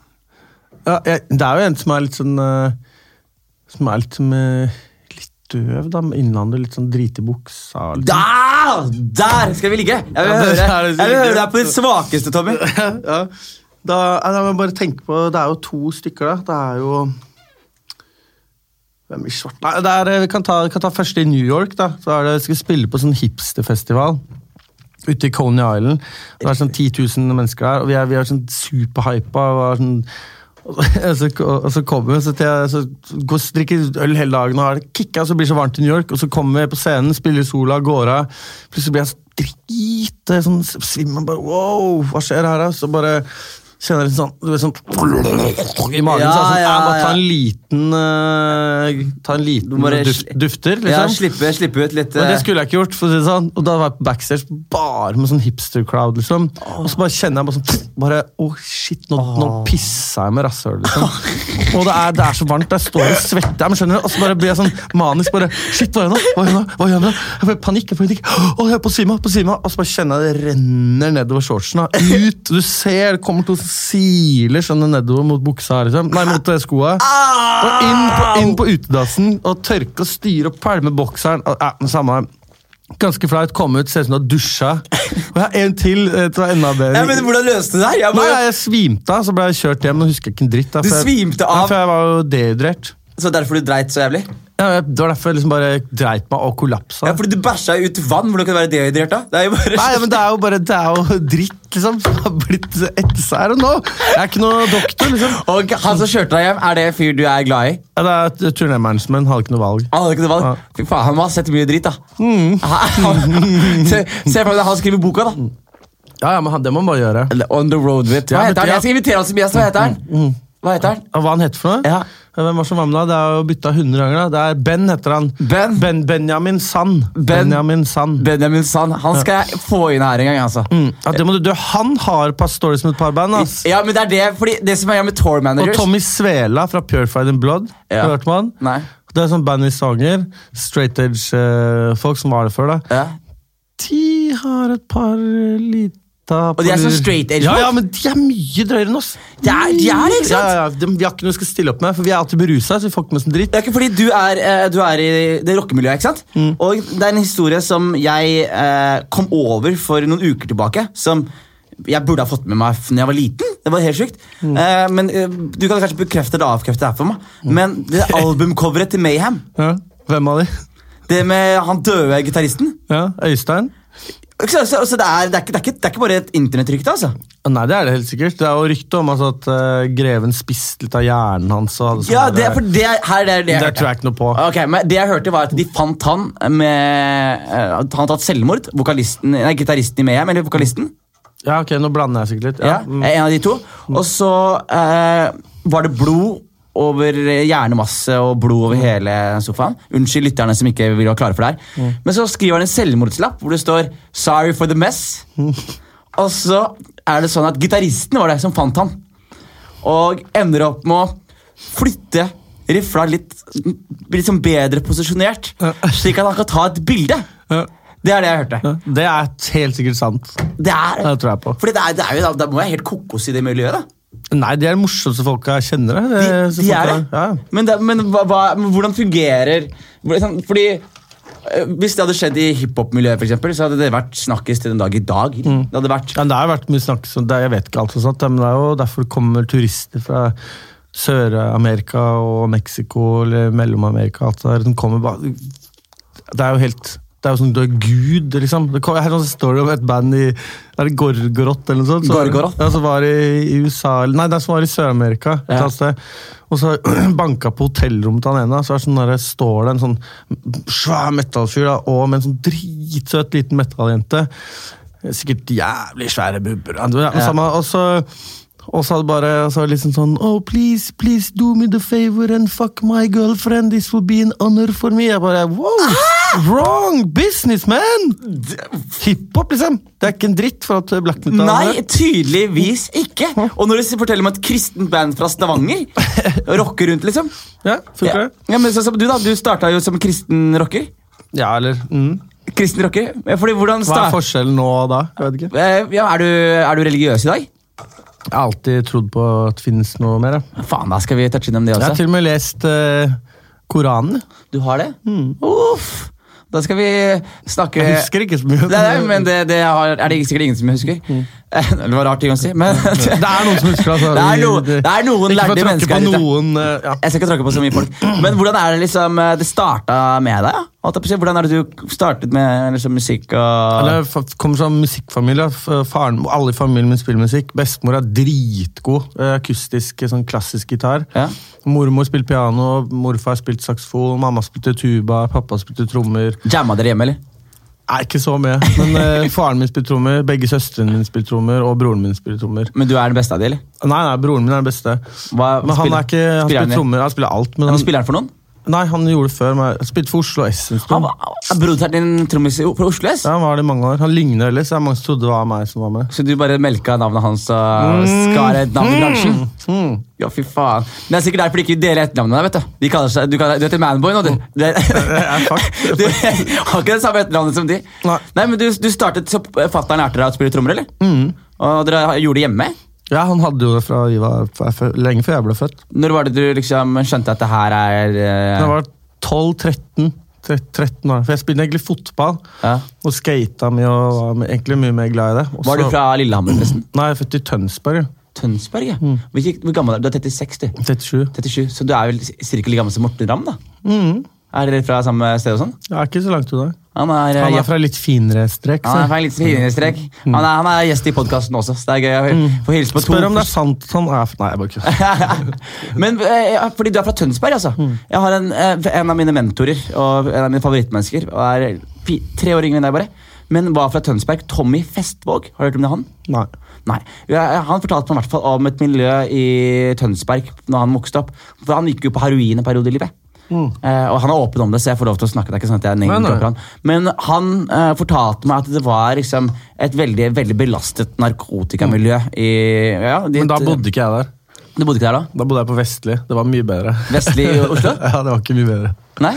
ja, jeg, Det er jo en som er litt sånn eh, Som er litt som døv, da. Innlandet, litt sånn drit i buksa. Liksom. Da! Der skal vi ligge! Jeg vil høre, det det jeg vil høre deg på ditt svakeste, Tommy. ja. Da, jeg bare tenke på Det er jo to stykker, da. Det er jo Hvem i svart Nei, det er, eh, vi kan ta, vi kan ta første i New York. da. Så er det, skal spille på sånn hipsterfestival ute i Coney Island. Det er sånn 10 000 mennesker der, og vi er, vi er sånn superhypa. og er Sånn, og så, så kommer vi, jeg- så går drikker øl hele dagen og har det kicka, så blir det så varmt i New York, og så kommer vi på scenen, spiller sola, går av. Plutselig blir jeg så drite sånn svimmel. Wow, hva skjer her? da? Så bare kjenner litt sånn, du vet, sånn i magen. Ja, sånn, ja, jeg må ta en liten uh, Ta en liten bare duft, dufter, dufter, Ja, liksom. slippe, slippe ut litt Men det eh, skulle jeg ikke gjort. for å si det sånn. Og da var jeg backstage bare med sånn hipster-crowd. liksom. Og så bare kjenner jeg bare sånn bare, Å, shit, nå, nå pissa jeg med rasshølet, liksom. Og det er, det er så varmt. Jeg står og svetter. Men skjønner du? Og så bare blir jeg sånn manisk. bare, Shit, hva gjør jeg nå? Hva gjør jeg nå? Hva gjør jeg nå? Jeg får panikk. jeg får panikk. Å, jeg er på svima, på svima. Og så bare kjenner jeg det renner nedover shortsen. Ut. Du ser det kommer to siler sånn nedover mot buksa. liksom. Nei, mot eh, skoa. Og inn på, inn på utedassen og tørke og styre og pælme bokseren. Ja, samme. Ganske flaut. Komme ut, ser ut som du har dusja. Og jeg har en til. eh, til enda bedre. ja, men Hvordan løste du det her? Jeg Nei, bare, jeg svimte av, så ble jeg kjørt hjem. og husker ikke en dritt. Da, Du svimte Ja, for jeg var jo dehydrert. Så derfor du dreit så jævlig? Ja, det var derfor jeg liksom bare dreit meg og kollapsa. Ja, fordi du bæsja ut vann. Hvordan kan du være dehydrert da? Det er jo bare... Nei, men det er jo bare det er jo dritt, liksom. Som har blitt etter seg her og nå. Jeg er ikke noe doktor, liksom. Og han som kjørte deg hjem, er det en fyr du er glad i? Ja, det er turnémanagemen, hadde ikke noe valg. Han hadde ikke noe valg. Ja. Fy faen, Han må ha sett mye dritt, da. Mm. Han- Se se for deg han skriver boka, da. Ja, ja, men det må man bare gjøre. On the road with. Hva heter han? Jeg skal invitere han som gjest. Hva heter han? Hva heter han? Hva han heter for noe? Ja. Hvem var som var med da? Det er jo bytta 100 ganger. da. Det er Ben, heter han. Ben? ben Benjamin Sand. Ben- Benjamin Sand. Benjamin Sand. Han skal jeg få inn her en gang, altså. Mm. Ja, det må du, du, han har stories med et par band. ass. Ja, men det er det, fordi det som er med tour Og Tommy Svela fra Purified in Blood. Ja. Har du hørt om han? Nei. Det er sånn band i Stavanger. Straight edge-folk som var det før. da. Ja. De har et par lita Og de er sånn straight edge Ja, ja, men de er mye drøyere enn oss. De er- de er ikke sant? Ja, ja. De, vi har ikke noe vi skal stille opp med, for vi er alltid berusa. Så vi får ikke med oss en dritt. Det er ikke fordi du er, eh, du er i det rockemiljøet, ikke sant? Og det er en historie som jeg eh, kom over for noen uker tilbake, som jeg burde ha fått med meg da jeg var liten. Det var helt sykt. Eh, men eh, Du kan kanskje bekrefte eller avkrefte det her for meg. Men det albumcoveret til Mayhem, Ja. Hvem av de? det med han døde gitaristen Ja, Øystein? Så, så, så det, er, det, er ikke, det, er ikke, det er ikke bare et internettrykte, altså. Nei, det er det helt sikkert. Det er jo rykte om altså, at uh, greven spiste litt av hjernen hans. Ja, det, for det, er- her er det, jeg det hørte. tror jeg ikke noe på. Ok, men Det jeg hørte, var at de fant han med uh, Han hadde tatt selvmord. Vokalisten, nei, Gitaristen i Mayhem, eller vokalisten. Ja, ok, Nå blander jeg sikkert litt. Ja, Ja. En av de to. Og så uh, var det blod over hjernemasse og blod over hele sofaen. Unnskyld lytterne som ikke vil være klare for det her. Men så skriver han en selvmordslapp hvor det står 'Sorry for the mess'. Og så er det sånn at gitaristen var det som fant han. Og ender opp med å flytte rifla litt, litt sånn bedre posisjonert, slik at han kan ta et bilde. Det er det jeg hørte. Det er helt sikkert sant. Det er, Det tror jeg på. fordi det er, det er jo, da, da må jeg helt kokos i det miljøet. da. Nei, de er de morsomste folka jeg kjenner. det. De, de er det. Ja. Men, det, men hva, hva, hvordan fungerer sånn, Fordi eh, Hvis det hadde skjedd i hiphop-miljøet, så hadde det vært snakkes til den dag i dag. Det hadde vært Ja, det har vært mye snakkis, jeg vet ikke alt og sånt, men det er jo derfor det kommer turister fra Sør-Amerika og Mexico eller Mellom-Amerika. alt det der, de kommer bare Det er jo helt Det er jo sånn, Du er gud, liksom. Det kom- en sånn story om et band i er det Gorgorot eller noe sånt? Så-? Ja, som var i, i USA Nei, det som var i Sør-Amerika. et Ja. Og så banka på hotellrommet til han ene, så er det sånn der, står det en sånn svær metallfyr og med en sånn dritsøt liten metalljente. Sikkert jævlig svære bubber. Ja, samme, og så og så hadde bare så liksom sånn Oh, please, please do me the favor and fuck my girlfriend. This will be an honor for me. Jeg bare Wow! Wrong business, man! Hiphop, liksom. Det er ikke en dritt for at black metal Nei, tydeligvis ikke. Og når du forteller om et kristent band fra Stavanger rocker rundt, liksom. Ja, Ja. Ja, men så, Du da, du starta jo som kristen rocker. Ja, eller mm. Kristen rocker. Fordi hvordan Hva er forskjellen nå og da? Jeg vet ikke. Eh, Ja, er, du, er du religiøs i dag? Jeg har alltid trodd på at det finnes noe mer. Ja. Faen, da skal vi touche innom det også. Jeg har til og med lest uh, Koranen. Du har det? Uff. Da skal vi snakke Jeg husker ikke så mye. Nei, men det, det har, er det sikkert ingen som husker. Mm. Det var rart ting å si, men Det er noen som husker altså. Det er no- det er noen lærde mennesker her ute. noen, eh, ja. Jeg skal ikke tråkke på så mye folk. Men hvordan er det liksom eh, det starta med deg? ja? Hvordan er det du startet med liksom, musikk og Jeg kommer fra musikkfamilie. Faren, alle i familien min spiller musikk. Bestemor er dritgod. eh, Akustisk, sånn klassisk gitar. Ja. Mormor spilte piano, morfar spilte saksofon, mamma spilte tuba, pappa spilte trommer. Jamma dere hjemme, eller? Nei, ikke så mye. Men eh, faren min spiller trommer, begge søstrene mine spiller trommer, og broren min spiller trommer. Men du er den beste av de, eller? Nei, nei, broren min er den beste. Hva, Men han spiller- er ikke, han spiller spiller trommer, han spiller alt. Men Men han, spiller han for noen? Nei, han gjorde det før. Men jeg spilte for Oslo S en stund. er broderen din trommis fra Oslo S? Ja, han var det i mange år. Han ligner ellers. så det er mange som trodde det var meg som var med. Så du bare melka navnet hans og skar et navn i bransjen? Mm. Ja, fy faen. Men det er sikkert derfor de ikke deler etternavnet der, vet du. De kaller seg, du, kaller, du heter Manboy nå, du. Det, er fuck. du har ikke det samme etternavnet som de. Nei. men du, du startet så Fatter'n lærte deg å spille trommer, eller? Mm. Og dere gjorde det hjemme? Ja, han hadde jo det fra vi var, lenge før jeg ble født. Når var det du liksom skjønte at det her er Da jeg var 12-13 13 år. For jeg spilte egentlig fotball ja. og skata mye og var egentlig mye mer glad i det. Også... Var du fra Lillehammer, Nesten? Nei, jeg er født i Tønsberg. Tønsberg, ja. Mm. Hvor gammel er du? Du er 36, du. 37. 37, Så du er vel ca. like gammel som Morten Ramm? da? Mm. Er dere fra samme sted og sånn? Er ikke så langt unna. Han er, Han eh, er fra litt finere strek. Han er fra litt finere strek. Han er, han er gjest i podkasten også, så det er gøy å få hilse på to. Spør om det er sant sånn. han er Nei, jeg bare kødder. Men eh, fordi du er fra Tønsberg, altså. Jeg har en, eh, en av mine mentorer og en av mine favorittmennesker. Og er tre år yngre enn deg, bare. Men var fra Tønsberg. Tommy Festvåg. Har du hørt om det, han? Nei. Nei. Han fortalte meg i hvert fall om et miljø i Tønsberg når han vokste opp. For Han gikk jo på heroin en periode i livet. Eh, og han er åpen om det, så jeg får lov til å snakke. det er ikke sånn at jeg nei. han. Men han eh, fortalte meg at det var liksom et veldig veldig belastet narkotikamiljø i ja, dit, Men da bodde ikke jeg der. Du bodde ikke der da? Da bodde jeg på Vestli. Det var mye bedre. Vestlig i Oslo? ja, det var ikke mye bedre. Nei?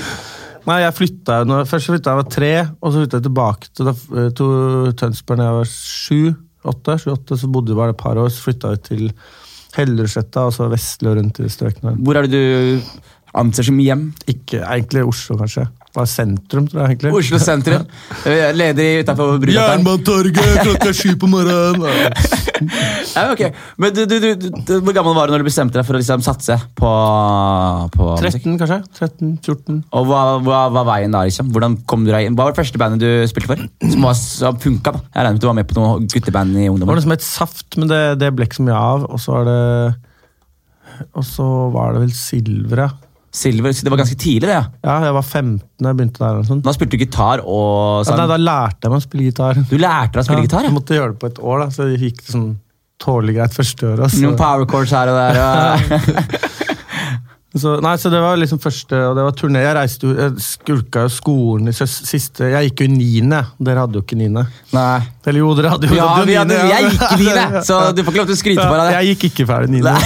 Nei, jeg flytta, når, Først flytta jeg da jeg var tre, og så flytta jeg tilbake til, da- til Tønsberg da jeg var sju. Åtte, sju, åtte, så bodde jeg bare et par år. Så flytta jeg til Hellersletta og så Vestli og rundt i strøkene. Hvor er det du anser som hjem? Ikke egentlig Oslo, kanskje. Bare sentrum, tror jeg egentlig. Oslo sentrum. Leder Leder utafor Brugata. Jernbanetorget klokka sju på morgenen! Ja, ok. Men du, du, du, du, hvor gammel var du når du bestemte deg for å liksom satse på, på 13, kanskje? 13-14. Og hva, hva var veien da? liksom? Hvordan kom du deg inn? Hva var det første bandet du spilte for? Som, var, som funka? da? Jeg regner med at du var med på noen gutteband i Det var noe som het Saft, men det, det ble ikke så mye av. Og så var det Og så var det vel Silver, ja. Silver, Det var ganske tidlig, det. ja. Ja, jeg var 15 da jeg begynte der. Da spilte du gitar og Ja, nei, da lærte jeg meg å spille gitar. Du lærte deg å spille Ja, gitar? Jeg Ja. måtte gjøre det på et år, da, så det gikk sånn tålelig greit første året. Noen power chords her og der. Og... så, nei, så det var liksom første, og det var turné. Jeg reiste jo, jeg skulka jo skolen i siste Jeg gikk jo i niende. Dere hadde jo ikke niende. Nei. Eller jo, dere hadde jo Ja, hadde niende, ja. jeg gikk i niende, så du får ikke lov til å skryte på deg. jeg gikk ikke ferdig niende.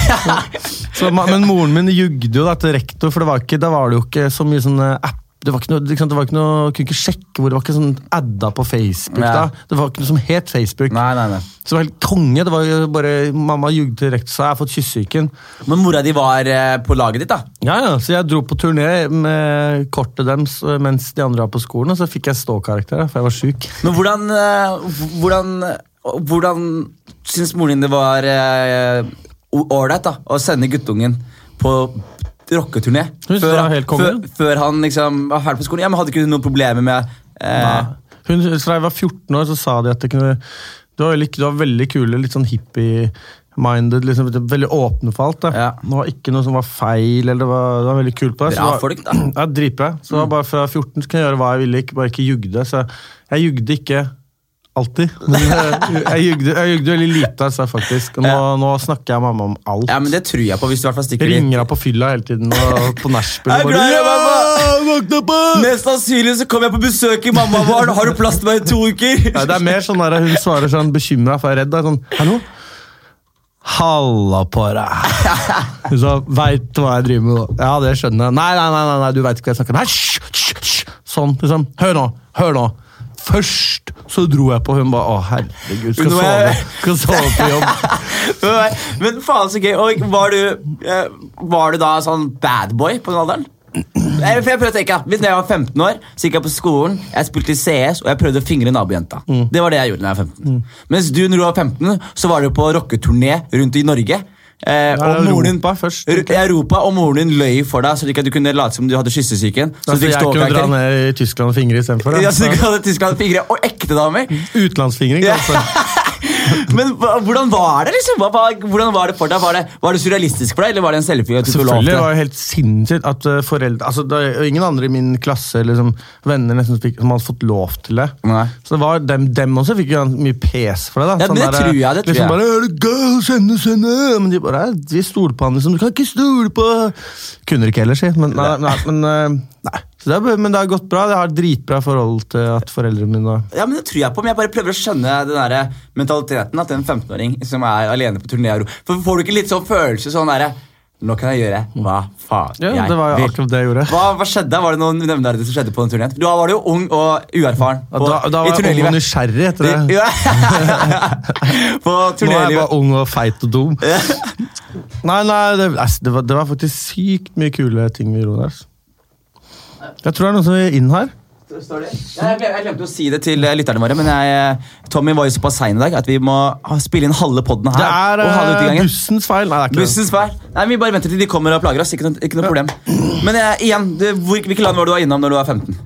Men moren min jugde jo da til rektor, for det var ikke, da var det jo ikke så mye sånn eh, app. Det var ikke noe, liksom, det var ikke noe, kunne ikke sjekke hvor det var ikke sånn adda på Facebook. Ja. da. Det var ikke noe som het Facebook. Nei, nei, nei. Så det var helt konge. Det var jo bare, Mamma jugde direkte så jeg har fått kyssesyken. Men mora di var eh, på laget ditt, da? Ja, ja, Så jeg dro på turné med kortet deres eh, mens de andre var på skolen, og så fikk jeg ståkarakter, for jeg var sjuk. Men hvordan eh, Hvordan, hvordan syns moren din det var eh, ålreit da, å sende guttungen på rocketurné? Konge. før, før han liksom var ferdig på skolen? Ja, men Hadde ikke noen problemer med Eh, Hun, fra jeg var 14 år, så sa de at det kunne Du var veldig, du var veldig kule, litt sånn hippie-minded. Liksom, veldig åpne for alt. Ja. Det var ikke noe som var feil. eller det var, det var veldig kult på det. Bra folk, da. Ja, Dritbra. Så mm. bare fra 14 så kunne jeg gjøre hva jeg ville, ikke, bare ikke jugde. Så jeg jugde ikke alltid. Men jeg, jeg, jugde, jeg jugde veldig lite, altså, faktisk. Nå, Ja. nå snakker jeg mamma om alt. ja, men det tror jeg på, hvis du i hvert fall stikker jeg Ringer henne på fylla hele tiden og på nachspiel. Mest sannsynlig så kommer jeg på besøk i mamma vår. Har du plass til meg i to uker? Ja, det er mer sånn der, Hun svarer sånn bekymra for jeg er redd. Da. Sånn, Hallo? Halla på deg! Hun sa veit hva jeg driver med. da?» Ja, det skjønner jeg. Nei, nei, nei, nei, du veit ikke hva jeg snakker om. Sånn, liksom. Hør nå, hør nå. Først så dro jeg på hun bare Å, herregud, skal sove, jeg- skal sove på jobb. Men faen så gøy. Og var du, eh, var du da sånn badboy på den alderen? For jeg prøvde å tenke, Hvis jeg var 15 år, så gikk jeg på skolen, jeg spilte CS og jeg prøvde å fingre nabojenta. Det var det jeg gjorde da jeg var 15. Mens du når du var 15, så var du på rocketurné rundt i Norge. Eh, og moren din, Europa først, Okay. Europa, og moren din løy for deg, så ikke at du kunne late som du hadde kyssesyken. Så Altså, du jeg kunne dra ned i Tyskland og fingre istedenfor. Ja, så du ikke ha Tyskland fingre og ekte damer. Utenlandsfingring, altså. Men hvordan var det? liksom? Hvordan Var det for deg? Var det, var det surrealistisk for deg, eller var det en selfie? Selvfølgelig var det helt sinnssykt at eh, foreldre altså, Det var ingen andre i min klasse eller liksom, venner nesten, som fikk- som hadde fått lov til det. Nei. Så det var dem, dem også fikk jo mye pes for det. da. Ja, men det der, tror jeg, det tror liksom jeg. bare, «Er det gøy, sende, sende. Men de bare de Vi stoler på han, liksom. Du kan ikke stole på Kunne de ikke heller si. Men, nei, nei, men, eh, nei. Så det er, men det har gått bra. Jeg har dritbra forhold til at foreldrene mine Ja, men det tror jeg på, men jeg bare prøver å skjønne den der mentaliteten at en 15-åring som er alene på turné For Får du ikke litt sånn følelse sånn derre Nå kan jeg gjøre hva faen Ja, jeg det var jo vil. akkurat det jeg gjorde. Hva, hva skjedde? Var det noen nevneverdige som skjedde på den turneen? Da var du jo ung og uerfaren på, da, da var jeg ung og nysgjerrig etter det. Ja. på Nå er jeg bare ung og feit og dum. Nei, nei, det, altså, det, var, det var faktisk sykt mye kule ting vi gjorde der. Jeg tror det er noen som vil inn her. Står det? Ja, jeg, jeg glemte å si det til eh, lytterne våre, men jeg, eh, Tommy var jo såpass sein i dag at vi må spille inn halve podden her. Det er eh, bussens feil. Nei, det er. Bussens feil. Nei, Vi bare venter til de kommer og plager oss. Ikke noe, ikke noe problem. Men jeg, igjen, det, hvor, hvilke land var du var innom når du var 15?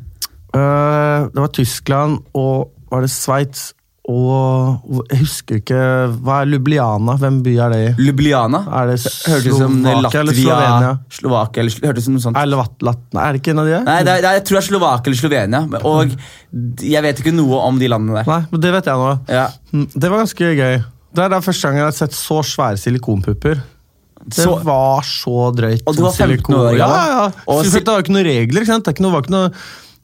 Uh, det var Tyskland og var det Sveits og Jeg husker ikke Hva er Lubliana? Hvem by er det i? Ljubljana? Er det Hørtes ut som eller Slovenia? Slovakia eller Hørtes som noe sånt. Er, Lat, Lat, er det ikke en av de? Nei, det er, det er, jeg tror det er Slovakia eller Slovenia. Og jeg vet ikke noe om de landene der. Nei, men det vet jeg nå. Ja. Mm, Det var ganske gøy. Det er da første gang jeg har sett så svære silikonpupper. Det Så- var så drøyt. Og du var 15 år? Ja, ja. Og det var ikke noen regler. ikke sant? Det, var ikke noe,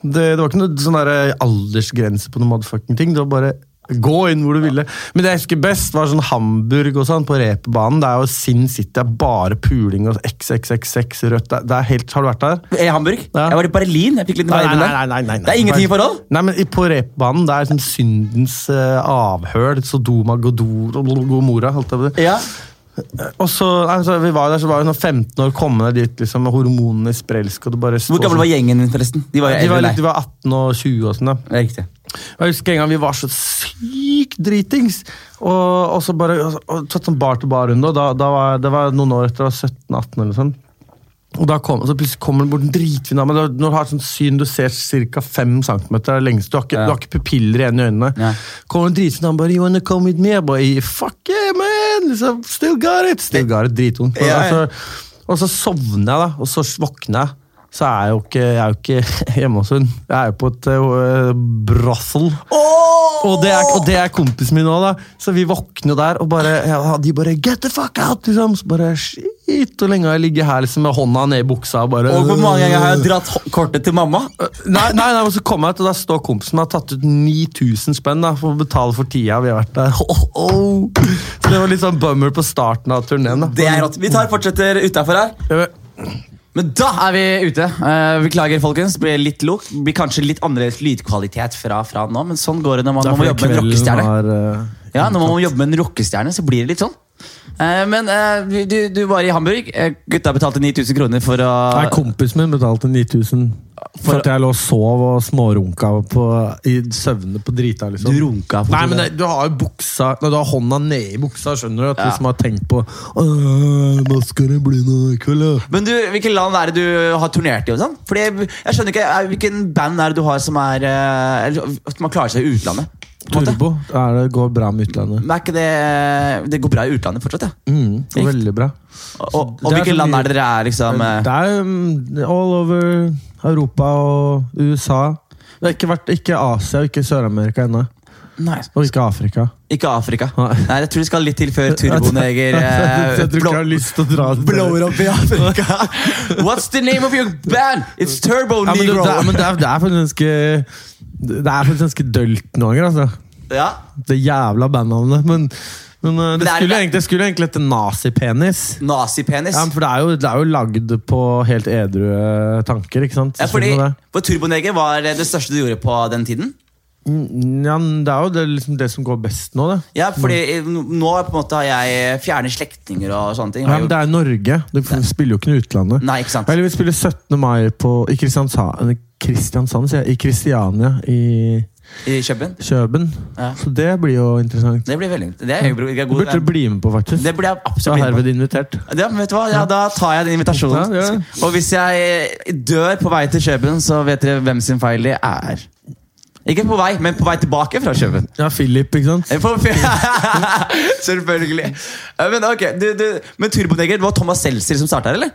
det, det var ikke noe sånn aldersgrense på noe motherfucking ting. Det var bare gå inn hvor du ville. Men det jeg husker best, var sånn Hamburg og sånn på reperbanen. Det er jo Sin City, det er bare puling og XXXX rødt. Det er, det er helt, Har du vært der? I Hamburg? Ja. Jeg var i Berlin. Jeg fikk litt Nei, nei, nei, nei, nei, nei. Det er ingenting i forhold? Nei, men På reperbanen det er sånn syndens uh, avhøl. Sodoma Godor Gomora. holdt jeg på å. Ja. Og så, altså, vi var der, så var vi noen 15 år kommende dit liksom, med hormonene i sprelsk. Hvor gammel var gjengen din, forresten? De var de var, litt, de var 18 og 20 og sånn. da. Riktig. Jeg husker en gang vi var så sykt dritings. Og, og så bare og, tatt sånn bar til bar-runde. og da, da var, Det var noen år etter, jeg var 17-18 eller sånn. Og da kom, så plutselig kommer det bort en dritfin dame. da- Når du har sånn syn du ser ca. 5 cm lengste. Du har ikke, Ja. du har ikke pupiller igjen i øynene. Ja. Kommer en dritfin dame bare You wanna come with me? Jeg bare Fuck yeah, man! Liksom, still got it! Still got it, Dritung. Ja, ja. Og, så, og så sovner jeg, da. Og så våkner jeg. Så er jeg jo ikke, jeg er jo ikke hjemme hos hun. Jeg er jo på et uh, brothel. Og det, er, og det er kompisen min òg, da. Så vi våkner der, og bare, ja, de bare 'get the fuck out'! liksom. Så bare shit, Hvor lenge har jeg ligget her liksom, med hånda ned i buksa? og bare... Og hvor mange ganger har jeg dratt kortet til mamma? Nei, nei, nei, og så kommer jeg til, da står kompisen min og har tatt ut 9000 spenn da, for å betale for tida vi har vært der. Oh, oh. Så det var litt sånn bummer på starten av turneen. Det er rått. Vi tar fortsetter utafor her. Men da er vi ute. Eh, beklager, folkens. Blir litt look. Blir kanskje litt annerledes lydkvalitet fra, fra nå, men sånn går det når man, man må jobbe med en rockestjerne. Uh, Ja, når man må jobbe med en rockestjerne, så blir det litt sånn. Uh, men du, du var i Hamburg. Gutta betalte 9000 kroner for å Nei, kompisen min betalte 9000. For at jeg lå og sov og smårunka på, i søvne på drita. liksom. Du runka på Nei, men det, du har jo buksa Når du har hånda nedi buksa, skjønner du at Ja. du som har tenkt på «Åh, Nå skal det bli noe i kveld, ja». Men du, hvilket land er det du har turnert i? og sånn? Fordi jeg, jeg skjønner ikke, er- Hvilken band er det du har som er eh, eller, at man klarer seg i utlandet? Turbo er det går bra med utlandet. Men er ikke det, det går bra i utlandet fortsatt, ja? Mm, veldig bra. Og, og, og hvilke land er det dere er liksom eh, Det er um, all over Europa og USA. Det har ikke vært ikke Asia og ikke Sør-Amerika ennå. Nei, Og ikke Afrika. ikke Afrika. Nei. Jeg tror det skal litt til før Turboneger eh, dit. blower opp i Afrika. What's the name of your band? It's Turbo Ja, Negro. det, er, men det, er, det er faktisk ganske Det er faktisk ganske dølt noen ganger, altså. Ja, Det jævla bandnavnet. Men, men uh, det, det skulle egentlig, det skulle egentlig hete Nazipenis. Nazipenis. Ja, for det er, jo, det er jo lagd på helt edru eh, tanker, ikke sant? Ja, fordi for Turboneger var det største du gjorde på den tiden. Mm, Ja, det er jo det, liksom det som går best nå, det. Ja, fordi nå på en måte har jeg fjernet slektninger og sånne ting. Ja, men det er Norge. Du spiller jo ikke noe utlandet. Nei, ikke sant? Eller vi spiller 17. mai på, i Kristiansand, Kristiansand sier jeg, i Kristiania i I Kjøben? Kjøben. Ja. Så det blir jo interessant. Det blir veldig Det er jeg, jeg, burde du bli med på, faktisk. Det burde jeg absolutt bli herved med invitert. Ja, vet du hva? Ja, da tar jeg den invitasjonen. Ja. Og hvis jeg dør på vei til Kjøben, så vet dere hvem sin feil det er. Ikke på vei, men på vei tilbake fra Kjøben. Ja, Philip, ikke sant? Eh, Selvfølgelig. Men ok, du, du, men Turboneger, det var Thomas Seltzer som starta her, eller?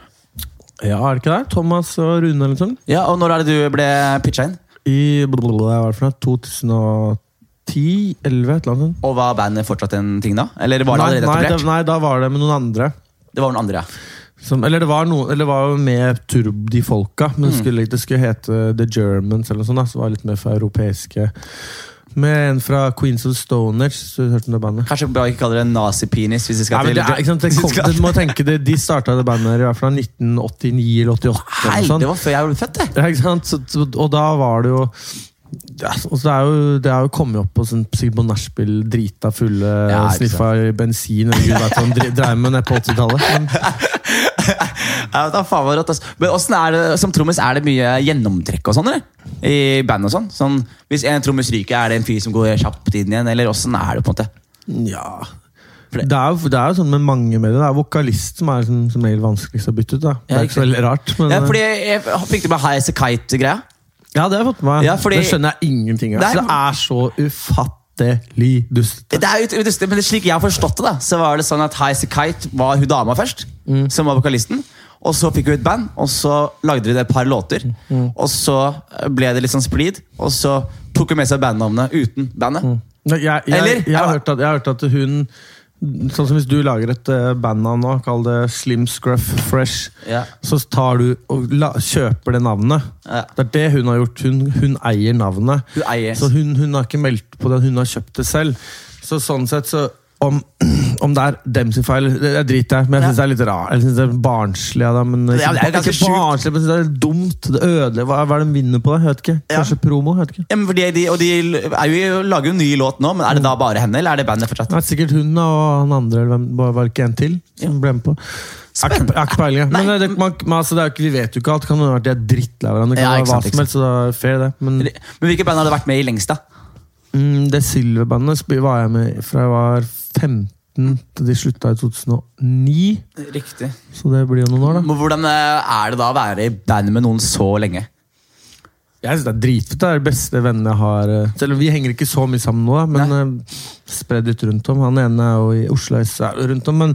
Ja, er det ikke det? Thomas og Rune eller noe sånt? Ja, Og når er det du ble pitcha inn? I blablabla, hva er det for noe? 2010? 11? Et eller annet sånt. Og var bandet fortsatt en ting da? Eller var det Nei, allerede nei, etablert? det, nei, da var det med noen andre. Det var noen andre, ja. Som, eller, det var noen, eller det var jo med Turb de folka, men Mm. det skulle, det skulle hete The Germans eller noe sånt. Da, så var litt mer for europeiske. Med en fra Queens of Stoners. Kanskje bra ikke kalle det nazipenis. hvis vi Ja, skal men det er, ikke sant, det kom, må tenke det, De starta det bandet her i hvert fall 1989 eller 88. Hei, eller det var før jeg ble født, det! Ja, ikke sant? Så, og da var det jo ja, så det er jo, det er jo kommet opp på, sånn, på nachspiel, drita fulle, Ja, sniffa bensin eller gud veit hva han dreiv med ned på 80-tallet. Ja, det er faen rått, altså. Men hvordan er det, Som trommis, er det mye gjennomtrekk og sånn, eller? I band og sånn? sånn? Hvis en trommis ryker, er det en fyr som går kjapt inn igjen? Eller åssen er det, på en måte? ja det er, jo, det er jo sånn med mange med det. Det er vokalist som er som, som regel vanskeligst å bytte ut. da. Det Ja, er ikke så veldig rart. Men, Ja, fordi jeg, jeg fikk det med High as a Kite-greia. ja, det har jeg fått med meg. Ja, fordi- det skjønner jeg ingenting av. Det, Så det er så ufattelig dustete. Det er jo men slik jeg har forstått det, da, så var det sånn at High as a Kite var hun dama først, som var vokalisten. Og så fikk hun et band, og så lagde vi det et par låter. Og så ble det litt sånn splid, og så tok hun med seg bandnavnet uten bandet. Mm. Jeg, jeg, Eller? jeg, har at, jeg har hørt at hun Sånn som Hvis du lager et eh, bandnavn nå, kall det Slim Scruff Fresh, Ja. så tar du og la, kjøper det navnet. Ja. Det er det hun har gjort. Hun, hun eier navnet. Hun eier. Så hun, hun har ikke meldt på det, hun har kjøpt det selv. Så sånn sett, så om, om det er dem sin feil, det, er driter jeg Men jeg syns det er litt rart. Jeg synes det er barnslig av dem. Men Ja, det er ikke, barnslig, men jeg synes det er dumt. Det ødelegger. Hva, hva er det de vinner på det? Jeg vet ikke. Kanskje promo? Jeg vet ikke. Ja, men fordi de, og de er jo, lager jo ny låt nå, men er det da bare henne, eller er det bandet fortsatt? Det er sikkert hun og han andre, eller hvem, var det ikke en til som ble med på? Peiling. Men, det, man, man, altså, det er jo ikke, vi vet jo ikke alt. Det kan jo være at de er drittlei hverandre. Det kan Ja, være hva som helst, så det er fair det. Men Men hvilke band har du vært med i lengst, da? Mm, det Silverbandet var jeg med fra jeg var 15 til de slutta i 2009. Riktig. Så det blir jo noen år, da. Men Hvordan eh, er det da å være i band med noen så lenge? Jeg synes Det er dritfett. Det er de beste vennene jeg har. eh, Selv om vi henger ikke så mye sammen nå, men Nei. spredd litt rundt om. Han ene er jo i Oslo rundt om, men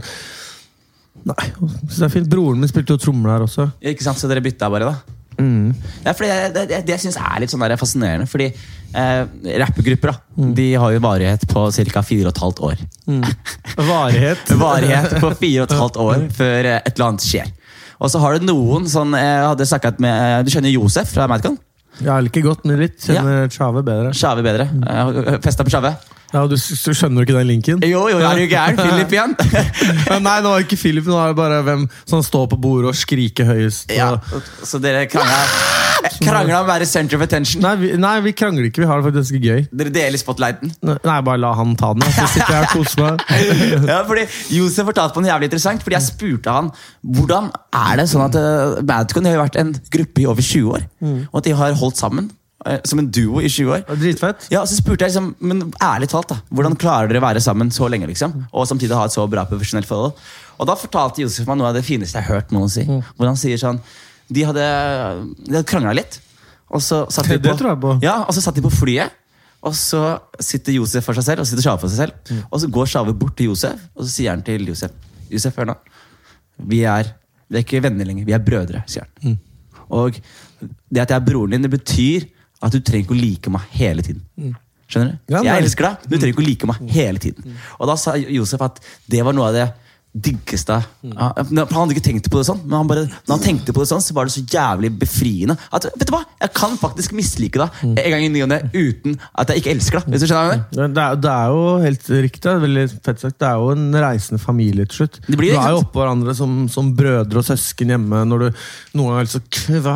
Nei, jeg synes det er fint. Broren min spilte jo trommer der også. Ikke sant, Så dere bytta bare, da? Mm. Ja, det, det, det, det jeg syns er litt sånn der fascinerende, fordi eh, rappegrupper da, de har jo varighet på ca. fire og et halvt år. Varighet. Varighet på fire og et halvt år før eh, et eller annet skjer. Og så har du noen sånn Jeg hadde snakket med eh, Du kjenner Josef fra Madcon? Jeg liker godt, men litt. Kjenner Chave bedre. Sjave bedre. Mm. Festa på Sjave? Ja, du, du skjønner ikke den linken? Jo, jo, er du gæren? Philip igjen? Nei, nå var det ikke Philip, det bare hvem som står på bordet og skriker høyest. ja, så dere krangla Krangla om å være center of attention. Nei vi, nei, vi krangler ikke. Vi har det faktisk gøy. Dere deler spotlighten. Nei, bare la han ta den. Så sitter jeg og koser meg. Ja, fordi Josef fortalte på noe jævlig interessant. Fordi jeg spurte han hvordan er det sånn at uh, Madcon har jo vært en gruppe i over 20 år. Og at de har holdt sammen eh, som en duo i 20 år. Dritfett. Ja, Så spurte jeg liksom, men ærlig talt da, hvordan klarer dere å være sammen så lenge liksom? Og samtidig ha et så bra profesjonelt forhold. Og da fortalte Josef meg noe av det fineste jeg har hørt noen si. Hvor han sier sånn De hadde, de hadde krangla litt. Og så satt de på, på. Ja, og så satt de på flyet. Og så sitter Josef for seg selv og sitter Sjave for seg selv. Og så går Sjave bort til Josef, og så sier han til Josef Josef, hør nå. Vi er, vi er ikke venner lenger, vi er brødre, sier han. Og det at jeg er broren din, det betyr at du trenger ikke å like meg hele tiden. Skjønner du? Ja, er jeg elsker deg, du trenger ikke å like meg hele tiden. Og da sa Josef at det var noe av det diggeste ja, Han hadde ikke tenkt på det sånn, men han bare, når han tenkte på det sånn, så var det så jævlig befriende. At, vet du hva, Jeg kan faktisk mislike deg en gang i ny og ne uten at jeg ikke elsker deg. Det det er jo helt riktig. det Veldig fett sagt. Det er jo en reisende familie til slutt. Det blir du er jo oppå hverandre som, som brødre og søsken hjemme når du noen ganger er lyst til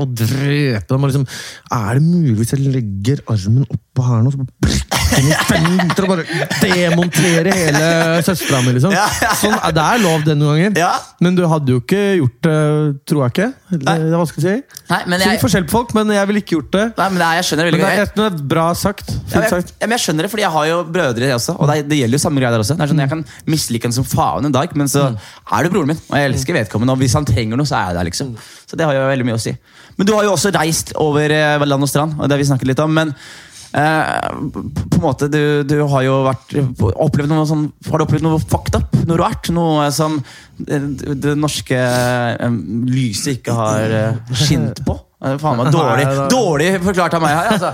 og dreper dem. Liksom, er det mulig hvis jeg legger armen oppå her nå, så bare fem minutter og bare demontere hele søstera mi? Liksom. Ja, ja, ja. Sånn, det er lov denne gangen, Ja. men du hadde jo ikke gjort det, tror jeg ikke. Det, det er vanskelig å si. Nei, men jeg, forskjell på folk, men jeg ville ikke gjort det. nei, men det er, jeg skjønner det Men veldig det er, det er bra sagt. Ja, men jeg, ja, men jeg skjønner det, fordi jeg har jo brødre jeg også. Og det, det gjelder jo samme greia der også. Det er sånn, Jeg kan mislike han som faen en dag, men så er du broren min. Og jeg elsker vedkommende, og hvis han trenger noe, så er jeg der. liksom Så det har jo veldig mye å si. Men du har jo også reist over eh, land og strand, og det har vi snakket litt om. men på en måte, du, du har jo vært opplevd noe sånn Har du opplevd noe fucked up? Noe rart? Noe som det, det norske eh, lyset ikke har skint på? Eh, Faen meg dårlig, dårlig forklart av meg her, altså.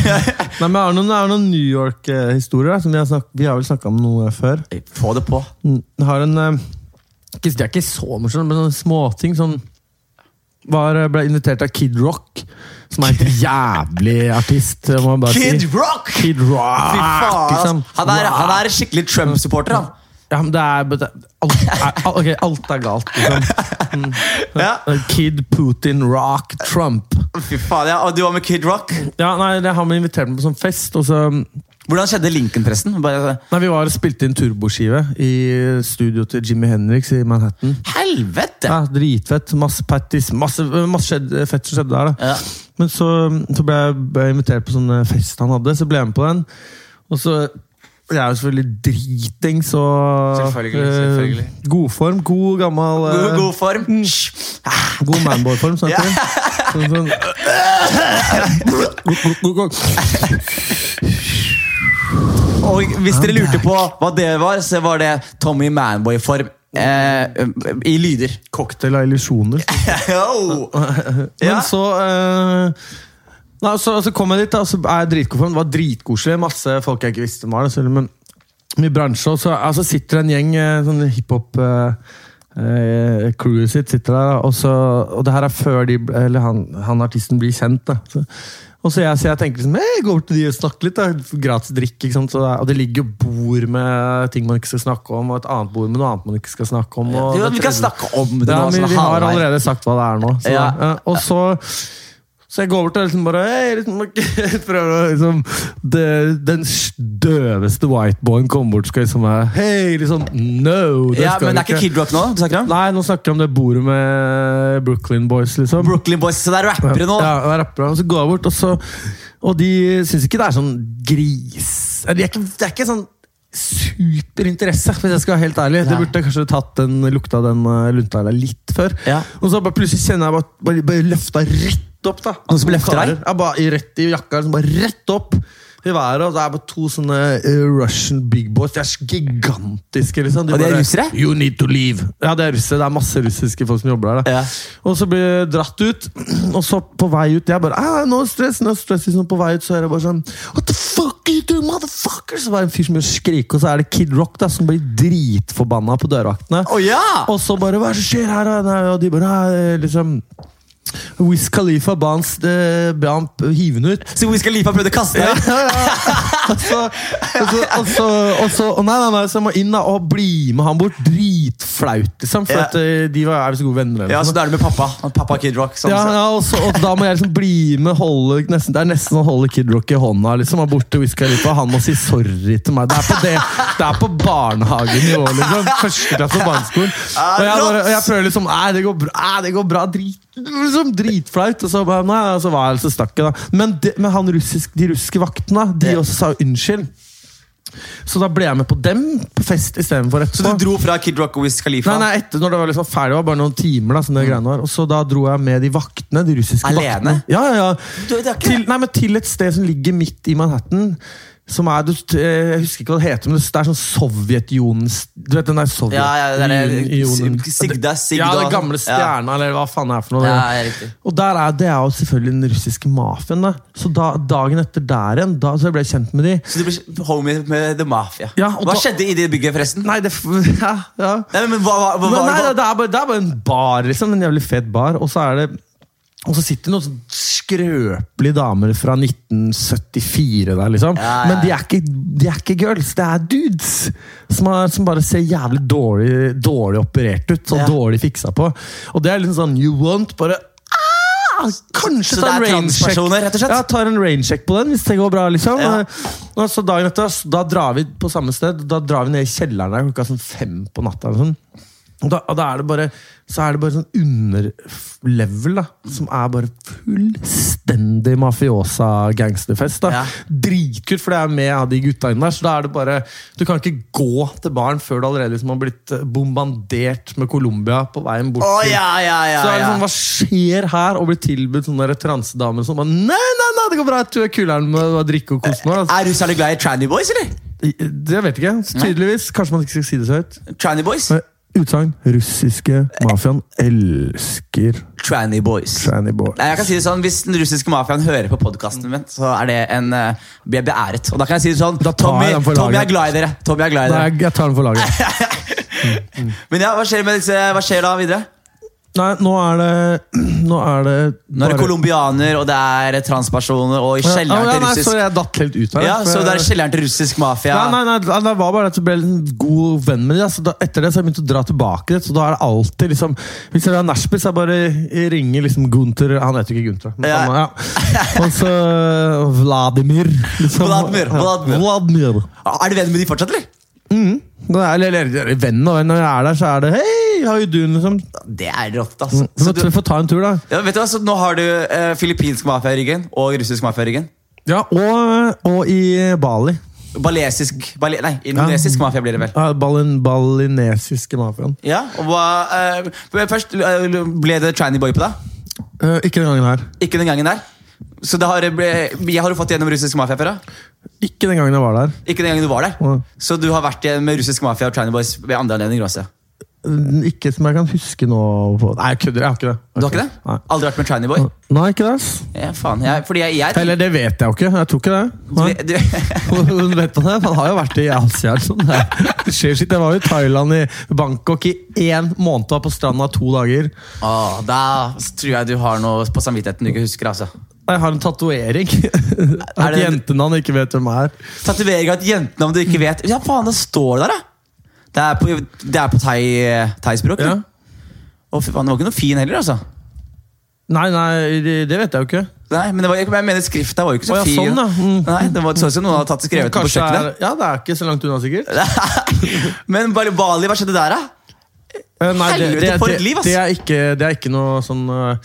Nei, men er noen, det er noen New York-historier. som Vi har, vi har vel snakka om noe før. Få det på. Har en eh, Det er ikke så morsomt, men sånne småting. Sånn, var, eh, ble invitert av Kid Rock, som er en jævlig artist. Må man bare Kid si. Rock! Kid Rock! Fy faen! liksom. Han er, han er skikkelig Trump-supporter, han. Ja, men det er, det er, alt, er, ok, alt er galt, liksom. Ja. Kid Putin Rock Trump. Fy faen, ja. Og du var med Kid Rock. Ja, nei, det Han ble invitert meg på sånn fest, og så Hvordan skjedde linken, forresten? Bare, Nei, Vi var og spilte inn turboskive i studio til Jimmy Henriks i Manhattan. helvete! Ja, Dritfett. Masse patties. Masse, masse skjedde, fett som skjedde der. da. Ja. Men så, så ble jeg ble jeg invitert på sånn fest han hadde, så ble jeg med på den. Og så jeg er jo selvfølgelig dritings så Selvfølgelig, selvfølgelig. selvfølgelig. god form. God, gammel uh, God, god form. Shh. God manboy-form, snakker vi. Sånn, sånn. Og hvis dere lurte på hva det var, så var det Tommy Manboy-form. Eh, I lyder. Cocktail av illusjoner. Men så eh, Nei, så, så kom jeg dit, da, så er jeg dritgod for. Det var dritkoselig. Masse folk jeg ikke visste om var. det, Men mye bransje. Og så altså, sitter det en gjeng eh, sånn hiphop eh, eh, Crewet sitt sitter der, og, så, og det her er før de, eller han, han artisten blir kjent. da. Så, og så jeg, så jeg tenker liksom, jeg går bort til de og snakker litt. da, Gratis drikk. Så, og det ligger jo bord med ting man ikke skal snakke om, og et annet bord med noe annet man ikke skal snakke om. Og ja, vi kan snakke om det ja, nå. men sånn vi har allerede sagt hva det er nå. Så, Ja. ja, og så, så jeg går bort og liksom bare hey, liksom, prøver å liksom det, Den døveste whiteboyen kommer bort skal liksom være Hei, liksom No! Det Ja, skal men det er ikke Kid Rock nå? du snakker om? Nei, nå snakker jeg om det bordet med Brooklyn Boys, liksom. Brooklyn Boys, så det er rappere nå? Ja, det er rappere. Og så går jeg bort, og, så, og de syns ikke det er sånn gris... Det er ikke, det er ikke sånn superinteresse, hvis jeg skal være helt ærlig. Det burde jeg kanskje tatt den lukta den uh, lunta litt før. Ja. Og så bare plutselig kjenner jeg bare, bare, bare løfta rett opp. da Noen som løfter deg? Ja, bare Rett i jakka. Liksom, bare rett opp i været. Og det er bare to sånne eh, Russian big boys. De er så gigantiske. liksom Og de er bare, russere? You need to leave. Ja, det er russere. Det er masse russiske folk som jobber der. Ja. og så blir jeg dratt ut, og så på vei ut Jeg bare ah, no stress, no stress liksom, På vei ut så er det bare sånn What the fuck are you doing, motherfucker? Så var det en fyr som begynner å skrike, og så er det Kid Rock da som blir dritforbanna på dørvaktene. Å ja! Og så bare Hva er det som skjer her? Og de bare liksom Wiz Khalifa ba han, eh, ba han hive den ut. Så Wiz Khalifa prøvde å kaste deg? Og så, og så, og så, og så og Nei, nei, nei, så må inn da og bli med han bort. Flaut, liksom. For Ja. at eh, de var er så gode venner. Liksom. Ja, så da er det med pappa. Pappa Kid Rock. Sånn, Ja, ja og, så, og da må jeg liksom bli med holde, nesten, Det er nesten å holde Kid Rock i hånda. liksom, og bort til Wiz Khalifa, Han må si sorry til meg. Det er på, det, det er på barnehagenivå. liksom, Første klasse på barneskolen. Og jeg, bare, og jeg prøver liksom Nei, det går bra, det går bra drit, liksom, dritflaut. Og så, bare, nei, og så var jeg så stakk jeg, da. Men, det, men han russisk, de russiske vaktene, de også sa unnskyld. Så da ble jeg med på dem på fest istedenfor Så du dro fra Kid Rock og Wiz Khalifa? Nei, nei, etter når det var liksom ferdig, var bare noen timer. da, sånn det greiene var. Og så da dro jeg med de vaktene, de russiske Alene? vaktene. Ja, ja, ja. Du, Til, nei, men til et sted som ligger midt i Manhattan. Som er, du, eh, Jeg husker ikke hva det heter, men det er sånn Sovjetunionen Du vet den der Sovjet... Ja, ja, det er Sigda, Sigda. Ja, den gamle Ja. eller hva faen det er for noe. Ja, er. Og der er, Det er jo selvfølgelig den russiske mafiaen. da. Så da, dagen etter der igjen, da så jeg ble kjent med de Så du ble homie med The Mafia. Ja, hva da- skjedde i det bygget, forresten? Nei, det ja, ja. Nei, men hva, hva, hva, Men, nei, det, er bare, det er bare en bar, liksom. En jævlig fet bar. Og så er det og så sitter det noen sånn skrøpelige damer fra 1974 der, liksom. Ja, ja, Men de er, ikke, de er ikke girls, det er dudes! Som, er, som bare ser jævlig dårlig, dårlig operert ut og Ja. dårlig fiksa på. Og det er liksom sånn you want, bare ah, Kanskje Så ta det en er transpersoner, rett og slett? Ja, tar en raincheck på den hvis det går bra. liksom. Og så dagen etter, da drar vi på samme sted. Da drar vi ned i kjelleren der klokka sånn fem på natta. sånn. Da, da er det bare så er det bare sånn underlevel, da. Som er bare fullstendig mafiosa-gangsterfest. da Ja. Dritkult, for det er med av de gutta inne der. Så da er det bare Du kan ikke gå til baren før du allerede liksom har blitt bombandert bombardert med Colombia på veien bort. Oh, ja, ja, ja, så er det sånn, Hva skjer her? Og blir tilbudt sånne transedamer som bare Nei, nei, nei, det går bra! Du er kuleren med å drikke og kose meg. Er Er russerne glad i Tranny Boys, eller? Det vet jeg ikke. Tydeligvis. Kanskje man ikke skal si det så høyt. Tranny Boys? Men Utsagn. Russiske mafiaen elsker Tranny Boys. Tranny boys. Nei, jeg kan si det sånn, Hvis den russiske mafiaen hører på podkasten min, så er det en uh, blir jeg beæret. Og da kan jeg si det sånn Da tar Tommy, jeg den for Tommy er glad i dere. Tommy er glad i dere. Nei, jeg tar den for laget. Men ja, hva skjer, med disse, hva skjer da videre? Nei, nå er det Nå er det Nå er det colombianer, og det er transpersoner, og Ja, kjelleren ja, til russisk Sorry, jeg datt helt ut her. Ja, for Så det er kjelleren til russisk mafia? Nei, nei, nei, det var bare at jeg ble en god venn med dem. Altså, da, etter det så har jeg begynt å dra tilbake dit. Så da er det alltid liksom Hvis jeg er nachspiel, så jeg bare ringer liksom Gunther Han heter ikke Gunther. Men Ja. ja. Og så Vladimir. Liksom. Vladimir, Vladimir. Vladimir. Er du venn med de fortsatt, eller? Er- Eller, venn og venn. Når jeg er der, så er det Hei, how you doing? Liksom. Det er rått, altså. Så Så du, vi får ta en tur, da. ja, vet du hva, så Nå har du eh, filippinsk mafia i ryggen og russisk mafia i ryggen. Ja, og, og i Bali. Balesisk bale, Nei, indonesisk mafia blir det vel. Ja, Balin, balinesiske mafiaen. Ja, og hva, eh, Først eh, ble det Tranny Boy på deg. Eh, ikke den gangen her. Ikke den gangen der. Så det har, jeg har du fått gjennom russisk mafia før? da? Ikke den gangen jeg var der. Ikke den gangen du var der? Ja. Så du har vært med russisk mafia og Tranny Boys ved andre anledninger også? Ikke som jeg kan huske nå. På. Nei, jeg kødder. Jeg har ikke det. Du har ikke det? Nei. Aldri vært med Tranny Boy? Nei, ikke det. Ja, faen, jeg, jeg, jeg Eller det vet jeg jo ikke. Jeg tror ikke det. du, du, Hun vet det. Han har jo vært i Asia. Sånn. Det skjer sitt. Jeg var jo i Thailand, i Bangkok, i én måned. Var på stranda to dager. Åh, Da tror jeg du har noe på samvittigheten du ikke husker. altså Jeg har en tatovering. Er At jentenavn ikke vet hvem er. Tatovering av et jentenavn du ikke vet. Ja, faen, det står der, da! Det er på, det er på thai, thaispråk. Ja. Og faen, det var ikke noe fin heller, altså. Nei, nei, det, det vet jeg jo ikke. Nei, men det var, jeg mener skrifta var jo ikke så oh, ja, fin. sånn, da. Mm. Nei, Det var sånn som noen hadde tatt skrevet det på kjøkkenet. er, ja, det er ikke så langt unna, sikkert. men Bali, hva skjedde der, da? Eh, Nei, det, det, det, liv, det, er ikke, det er ikke noe sånn uh,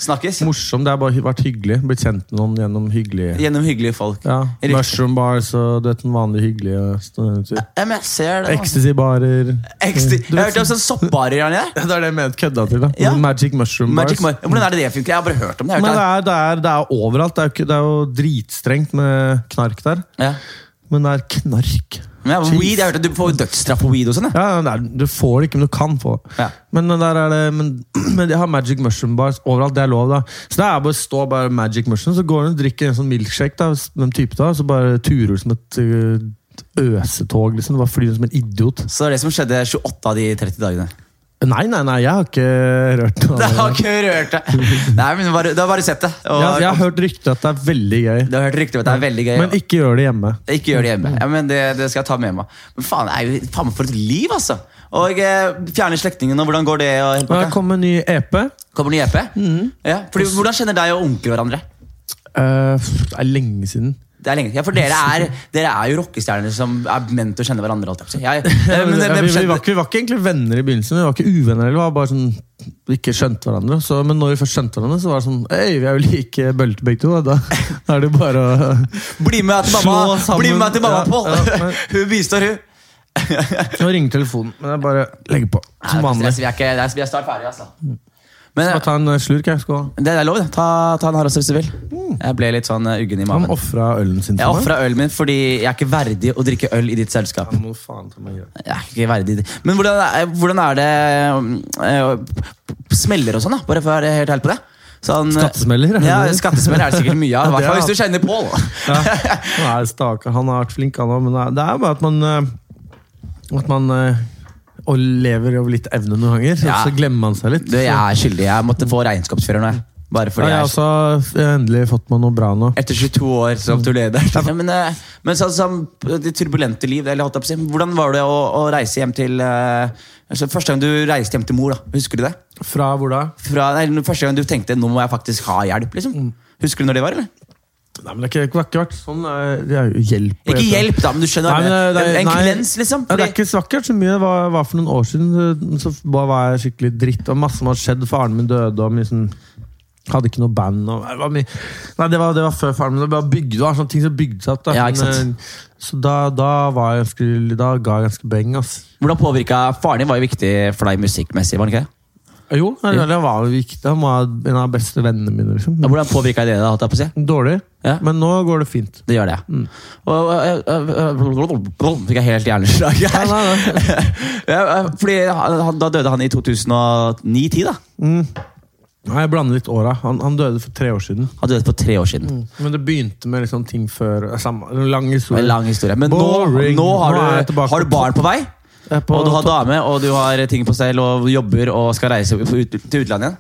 morsomt. Det har bare vært hyggelig. Blitt kjent med noen gjennom hyggelige Gjennom hyggelige folk. ja, Mushroom bars og du vet, den vanlige hyggelige studenter. Ja, men jeg ser det. altså. Ecstasy-barer. Ecstasy. Jeg har hørt om sånn soppbarer Ja. Det er det jeg mente kødda til. da Ja. Magic Mushroom Magic Bars. Mar Hvordan er det det funker? Jeg har bare hørt om det. Men det er, det, er, det er overalt. Det er, det er jo dritstrengt med knark der. Ja. Men det er knark. Men ja, weed, jeg har hørt at Du får dødsstraff på weed og sånn. ja. Du får det ikke, men du kan få. Ja. Men, der er det, men, men de har Magic Mushroom Bars overalt. Det er lov, da. Så det er bare å stå bare Magic Mushroom, så går du og drikker en sånn milkshake, da, den type da, så bare turer du som et øh, øsetog. liksom. Du bare flyr som en idiot. Så det er det som skjedde 28 av de 30 dagene. Nei, nei, nei, jeg har ikke rørt noe. Det har ikke rørt det. Nei, men bare, Du har bare sett det. Og, Jeg, jeg har hørt rykter at det er veldig gøy. Du har hørt rykter at det er veldig gøy. Men ikke gjør det hjemme. Ikke gjør det hjemme. Ja, men det, det skal jeg ta med meg. Men faen, jeg, faen for et liv, altså! Og eh, fjerne slektningene, hvordan går det? Og Det pakka? ny EP. Kommer ny EP? Ja, fordi, hvordan kjenner deg og onkel hverandre? Uh, det er lenge siden. Det er lenge, ja, for dere er, dere er jo rockestjerner som er ment til å kjenne hverandre. Alt, jeg, jeg, Ja, men, vi, vi, vi, var ikke, vi var ikke egentlig venner i begynnelsen. Vi var ikke uvenner. Vi var bare sånn, vi ikke skjønte hverandre. Så, men når vi først skjønte hverandre, så var det sånn Øy, vi er jo like bølte begge to. Da, da er det bare å Bli med til mamma, sammen. Bli med til mamma Ja, Pål! ja, men- hun bistår, hun. å ringe telefonen. Men det er bare legger på. Som vanlig. Vi er, ikke, det vi er snart ferdige, altså. Men Bare ta en eh, slurk, jeg. Skal. det er lov, det. Ta, ta en Haralds hvis du vil. Jeg ble litt sånn eh, uggen i Han magen. ofra ølen sin Jeg for meg. ofra ølen min fordi jeg er ikke verdig å drikke øl i ditt selskap. Ja, må faen ta meg. Jeg er ikke verdig. Men hvordan er, hvordan er det eh, Smeller og sånn, da? Bare for å være helt ærlig på det. Sånn, Skattesmeller, er Ja, skattesmeller er det sikkert mye av. I hvert fall hvis du kjenner Pål. Ja. Han er. Han har vært flink, han òg. Men det er- bare at man eh, At man eh, og lever over litt evne noen ganger. Ja. Så glemmer man seg litt. Du, jeg er skyldig. Jeg måtte få regnskapsfører nå. Bare ja, fordi har jeg også endelig fått meg noe bra nå. Etter 22 år som turleder. Ja, men eh, men sånn som det turbulente liv eller, Hvordan var det å, å reise hjem til eh, altså, Første gang du reiste hjem til mor, da, husker du det? Fra hvor da? Fra, nei, første gang du tenkte nå må jeg faktisk ha hjelp. liksom Husker du når det var? eller? Nei, men Det har ikke, ikke vært sånn. eh, Det er jo hjelp. Ikke hjelp, da, men du skjønner. Nei, men det- det- en nei. klens, liksom. Ja, det er ikke så akkurat så mye. Det var, var for noen år siden eh, så var jeg skikkelig dritt. Og masse som hadde skjedd. Faren min døde, og mye sånn hadde ikke noe band. Og, det var mye, nei, det var, det var før faren min. Det var, bygde, det var sånne ting som bygde seg opp. Da. Ja, ikke sant. Eh, så da, da, var jeg ganske, da ga jeg ganske beng. ass. hvordan påvirka Faren din var jo viktig for deg musikkmessig. var det ikke? Jo, det, det var viktig. Han var en av de beste vennene mine. Liksom. Ja, hvordan påvirka det? da, holdt jeg på å si? Dårlig, Ja. men nå går det fint. Det gjør det. Mm. Og, øh, øh, øh, Fikk jeg helt hjerneslag Ja, her. nei, nei. Ja, øh, fordi han, han- Da døde han i 2009-10. da Nei, jeg blander litt åra. Han, han døde for tre år siden. Han døde for tre år siden. Men det begynte med liksom ting før samme, En lang historie. Lang historie. Men nå, Boring. nå har Nå er jeg du, tilbake har du på barn på vei. Er på Og du har dame, og du har ting på stell, og jobber og skal reise ut, til utlandet igjen.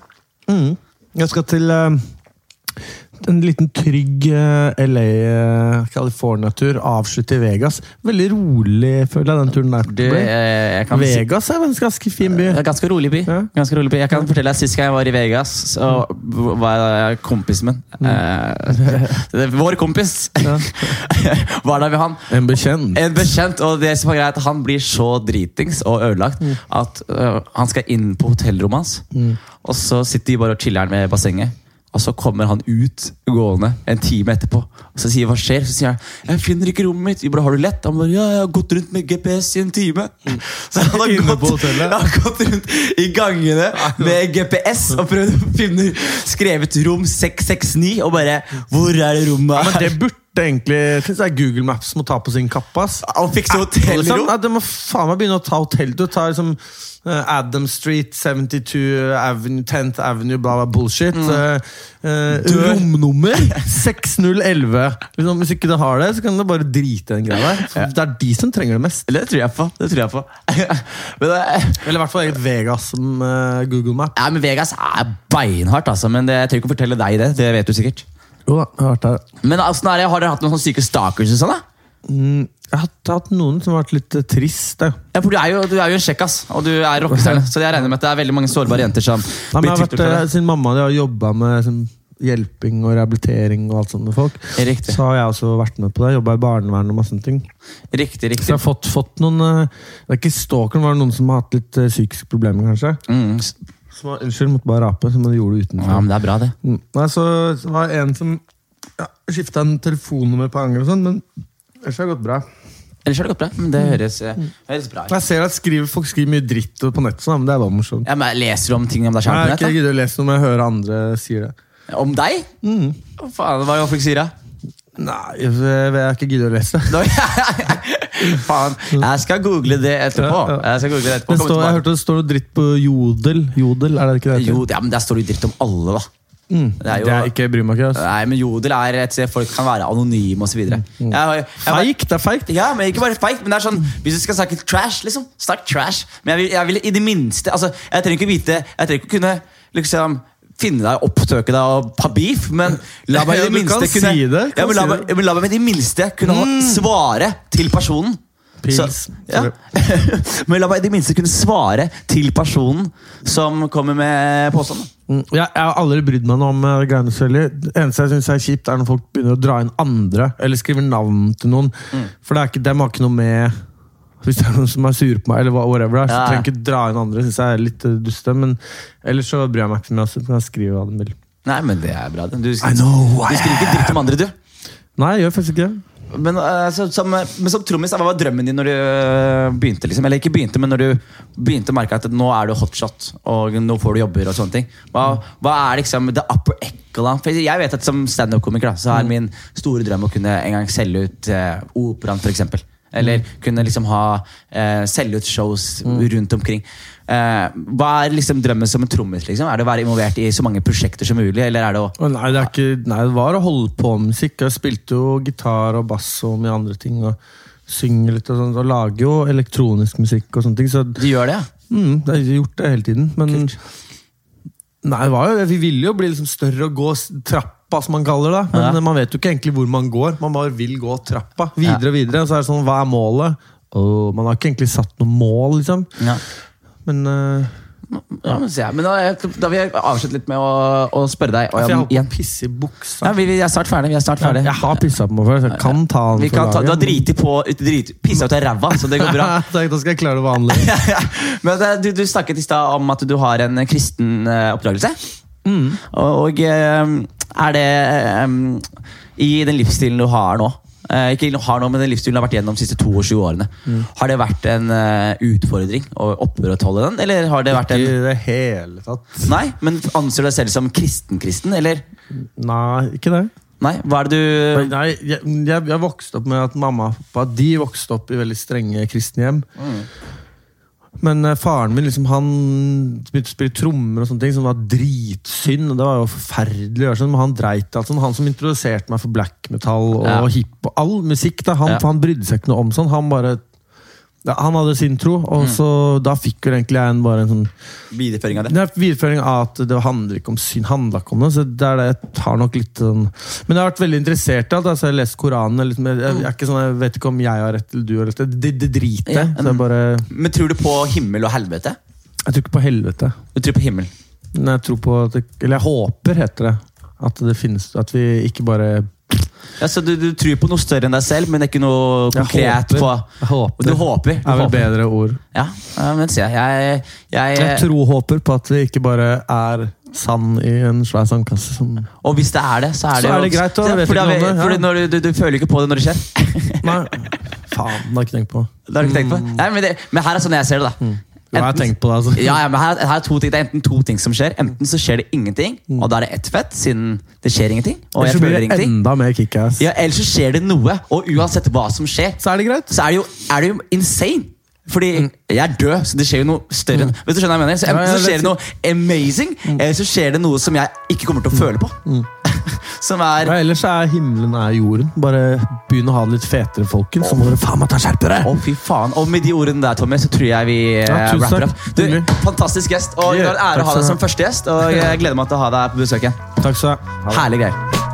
Mm. Jeg skal til eh, en liten trygg eh, LA eh. Avslutte i Vegas. Veldig rolig, føler jeg, den turen der. Du, eh, jeg kan Vegas er en ganske fin by. Ganske rolig by. Ja. Ganske rolig by. Jeg kan fortelle deg, Sist gang jeg var i Vegas, så var kompisen min eh, er Vår kompis Ja. var der med han. En bekjent. En bekjent, og det som er greit, han blir så dritings og ødelagt at uh, han skal inn på hotellrommet hans. Og så sitter de bare og chiller'n ved bassenget. Og så kommer han ut gående en time etterpå og så sier hva skjer. Så sier han jeg finner ikke rommet mitt. Jeg bare, har du lett? Han bare, ja, jeg har gått rundt med GPS i en time. Så han har, gått, han har gått rundt i gangene med GPS og prøvd å finne skrevet rom 669 og bare Hvor er det rommet? Ja, Men det burde egentlig jeg Google Maps må ta på sin kappe. ass. Han fikser hotellrom. ja, det må faen meg begynne å ta hotell. Du tar liksom eh, Adam Street, 72 Avenue, 10th Avenue, bla, bla, bullshit. Eh, uh, romnummer 6011. Liksom, hvis ikke du har det, så kan du bare drite i den greia der. For Det er de som trenger det mest. Det tror jeg på. det tror jeg på. men, det, Eller i hvert fall eget Vegas som uh, Google Map. ja, men Vegas er beinhardt, altså. Men det, jeg tør ikke å fortelle deg det. Det vet du sikkert. Jo da, jeg har vært der. Men altså, Har dere hatt noen sånne syke stalkers? og sånn da? Mm, jeg har hatt, noen som har vært litt eh, trist. da. Ja, for Du er jo, du er jo en kjekkas, og du er rockestjerne. Så jeg regner med at det er veldig mange sårbare jenter som Nei, men blir jeg har vært, tilbudt for eh, det. Siden mamma har jobba med sånn, hjelping og rehabilitering og alt sånt med folk, Riktig, så har jeg også vært med på det. Jobba i barnevern og masse sånne ting. riktig. Så riktig. jeg har fått, fått noen eh, Det er ikke stalker, men det var noen som har hatt litt eh, psykiske problemer, kanskje. Mm. Som var, unnskyld, måtte bare rape. Som de gjorde utenfor. Ja, men det er bra, det. Mm. Nei, så, så var det en som ja, skifta en telefonnummer på anger og sånn, men ellers har det gått bra. Ellers har det gått bra. Men det høres, eh, høres bra ut. Jeg ser at skriver, folk skriver mye dritt på nettet, sånn, men det er bare morsomt. Ja, men jeg Leser om ting om deg Jeg sjøl på nett? giddet å lese noe, men jeg hører andre sier det. Om deg? Mm. Hva faen, hva er det folk sier, da? Nei, jeg, har ikke giddet å lese. det. Faen, jeg skal google det etterpå. Jeg skal google det etterpå. Står, jeg hørte det står noe dritt på Jodel. Jodel, er det ikke det? Jo, ja, men Der står det dritt om alle, da. Mm. Det er jo- Det er ikke, bryr meg ikke. Altså. Nei, men Jodel er et sted folk kan være anonyme osv. Mm. Feigt, det er feigt. Ja, men ikke bare feigt, men det er sånn Hvis du skal snakke trash, liksom, snakk trash. Men jeg vil, jeg vil i det minste altså, Jeg trenger ikke vite Jeg trenger ikke kunne liksom finne deg, opptøke deg og ha beef, men la meg i det minste kunne si det, ja, men la, meg, men la meg i det minste kunne mm. svare til personen. Pils. ja. Men la meg i det minste kunne svare til personen som kommer med påstanden. Mm, Jeg, jeg har aldri brydd meg noe om uh, greiene så veldig. Det eneste jeg synes er kjipt, er når folk begynner å dra inn andre, eller skriver navn til noen. Mm. For det er ikke, dem har ikke noe med Hvis det er noen som er sur på meg, eller whatever, er, så trenger jeg ikke dra inn andre. Synes jeg er litt uh, duste, men ellers så bryr jeg meg ikke så mye. kan jeg skriver hva de vil. Nei, men det er bra. Du, du know I skriver ikke dritt om andre, du. Nei, jeg gjør faktisk ikke det. Men, altså, som, men som trommis, hva var drømmen din når du eh, begynte? liksom? Eller ikke begynte, men når du begynte å merke at nå er du hotshot, og nå får du jobber og sånne ting. Hva, hva er liksom the upper echelon? For jeg vet at som standup-komiker så er min store drøm å kunne en gang selge ut eh, operaen, f.eks. Eller kunne liksom ha eh, selge ut shows rundt omkring. Eh, hva er liksom drømmen som en trommis? Liksom? Er det å være involvert i så mange prosjekter som mulig? Eller er det å Nei, det, er ikke, nei, det var å holde på med musikk. Jeg spilte jo gitar og bass og mye andre ting. Og synger litt og sånt, og lager jo elektronisk musikk og sånne ting. Så de gjør det, ja? mm, jeg har gjort det hele tiden. Men Kult. nei, jo, vi ville jo bli liksom større og gå s- trappa, som man kaller det. Men Ja. man vet jo ikke egentlig hvor man går. Man bare vil gå trappa videre og videre. Og så er det sånn, hva er målet? Og man har ikke egentlig satt noe mål, liksom. ja. Men uh, Ja, men, se men da, da vil jeg avslutte litt med å, å spørre deg Og, jeg holdt på å pisse i buksa. Ja, vi, vi er snart ferdig. Vi er snart ferdig. Jeg har pissa på meg før, så jeg kan ta den Vi for kan ta, du har driti på drit, Pissa ut av ræva, så det går bra. Takk, da skal jeg klare det vanlig. Men du, du snakket i stad om at du har en kristen oppdragelse. oppdragelse. Og, og eh, er det um, I den livsstilen du har nå eh, Ikke har nå, men den livsstilen du har vært gjennom de siste 22 årene. Har det vært en uh, utfordring å opprettholde den, eller har det vært Ikke en i det hele tatt. Nei, men Anser du deg selv som kristen-kristen, eller? Nei, ikke det. Nei, hva er det du Nei, jeg, jeg, jeg vokste opp med at mamma og pappa de vokste opp i veldig strenge kristne hjem. Men eh, faren min liksom, han begynte å spille trommer, og sånne ting som var dritsynd. og Det var jo forferdelig. å gjøre sånn, Men han dreit alt sånn. Han som introduserte meg for black metal og Ja. hip og all musikk. Da, han, Ja. han brydde seg ikke noe om sånn. Han bare ja, Han hadde sin tro, og Mm. så da fikk jo egentlig jeg en, bare en sånn videreføring av det? Ja, er videreføring av at det handler ikke om synd, handla ikke om det. Så det er det jeg tar nok litt sånn Men jeg har vært veldig interessert i alt. Altså, jeg har lest Koranen. Liksom, jeg, jeg, er ikke sånn, jeg vet ikke om jeg har rett eller du har rett. Det, det, det driter jeg Ja, bare Men tror du på himmel og helvete? Jeg tror ikke på helvete. Du tror på himmel? Nei, jeg tror på det, Eller jeg håper, heter det. At det finnes At vi ikke bare Ja, så du, du tror på noe større enn deg selv, men det er ikke noe Jeg konkret håper. på Jeg håper. Du håper? Du er vel bedre ord. Ja, ja, men se, jeg, jeg, Jeg tror håper på at det ikke bare er sand i en svær sandkasse. Som Og hvis det er det, så er det Så er det greit, da. Ja, fordi vi- fordi når du, du, du føler ikke på det når det skjer. Nei, faen, det har jeg ikke tenkt på. Det har du ikke tenkt på? Nei, men, det, men her er sånn jeg ser det, da. Jo, jeg har tenkt på det, altså. Ja, ja, men her, her er to ting. Det er enten to ting som skjer. Enten så skjer det ingenting, og da er det ett fett, siden det skjer ingenting. Og jeg føler ingenting. enda mer kickass. Ja, Eller så skjer det noe, og uansett hva som skjer, Så er det greit. så er det jo, er det jo insane. Fordi jeg er død, så det skjer jo noe større. Mm. Hvis du skjønner hva jeg mener? Så Enten så skjer det noe amazing, eller så skjer det noe som jeg ikke kommer til å føle på. som er Ja, ellers er himmelen er jorden. Bare begynn å ha det litt fetere, folkens. Så må dere faen meg ta skjerpe dere! Oh, fy faen. Og med de ordene der, Tommy, så tror jeg vi eh, Ja, tusen rapper opp. Du, fantastisk gjest, og det er en ære å ha deg som første gjest. Og jeg gleder meg til å ha deg på besøk igjen. Herlige greier.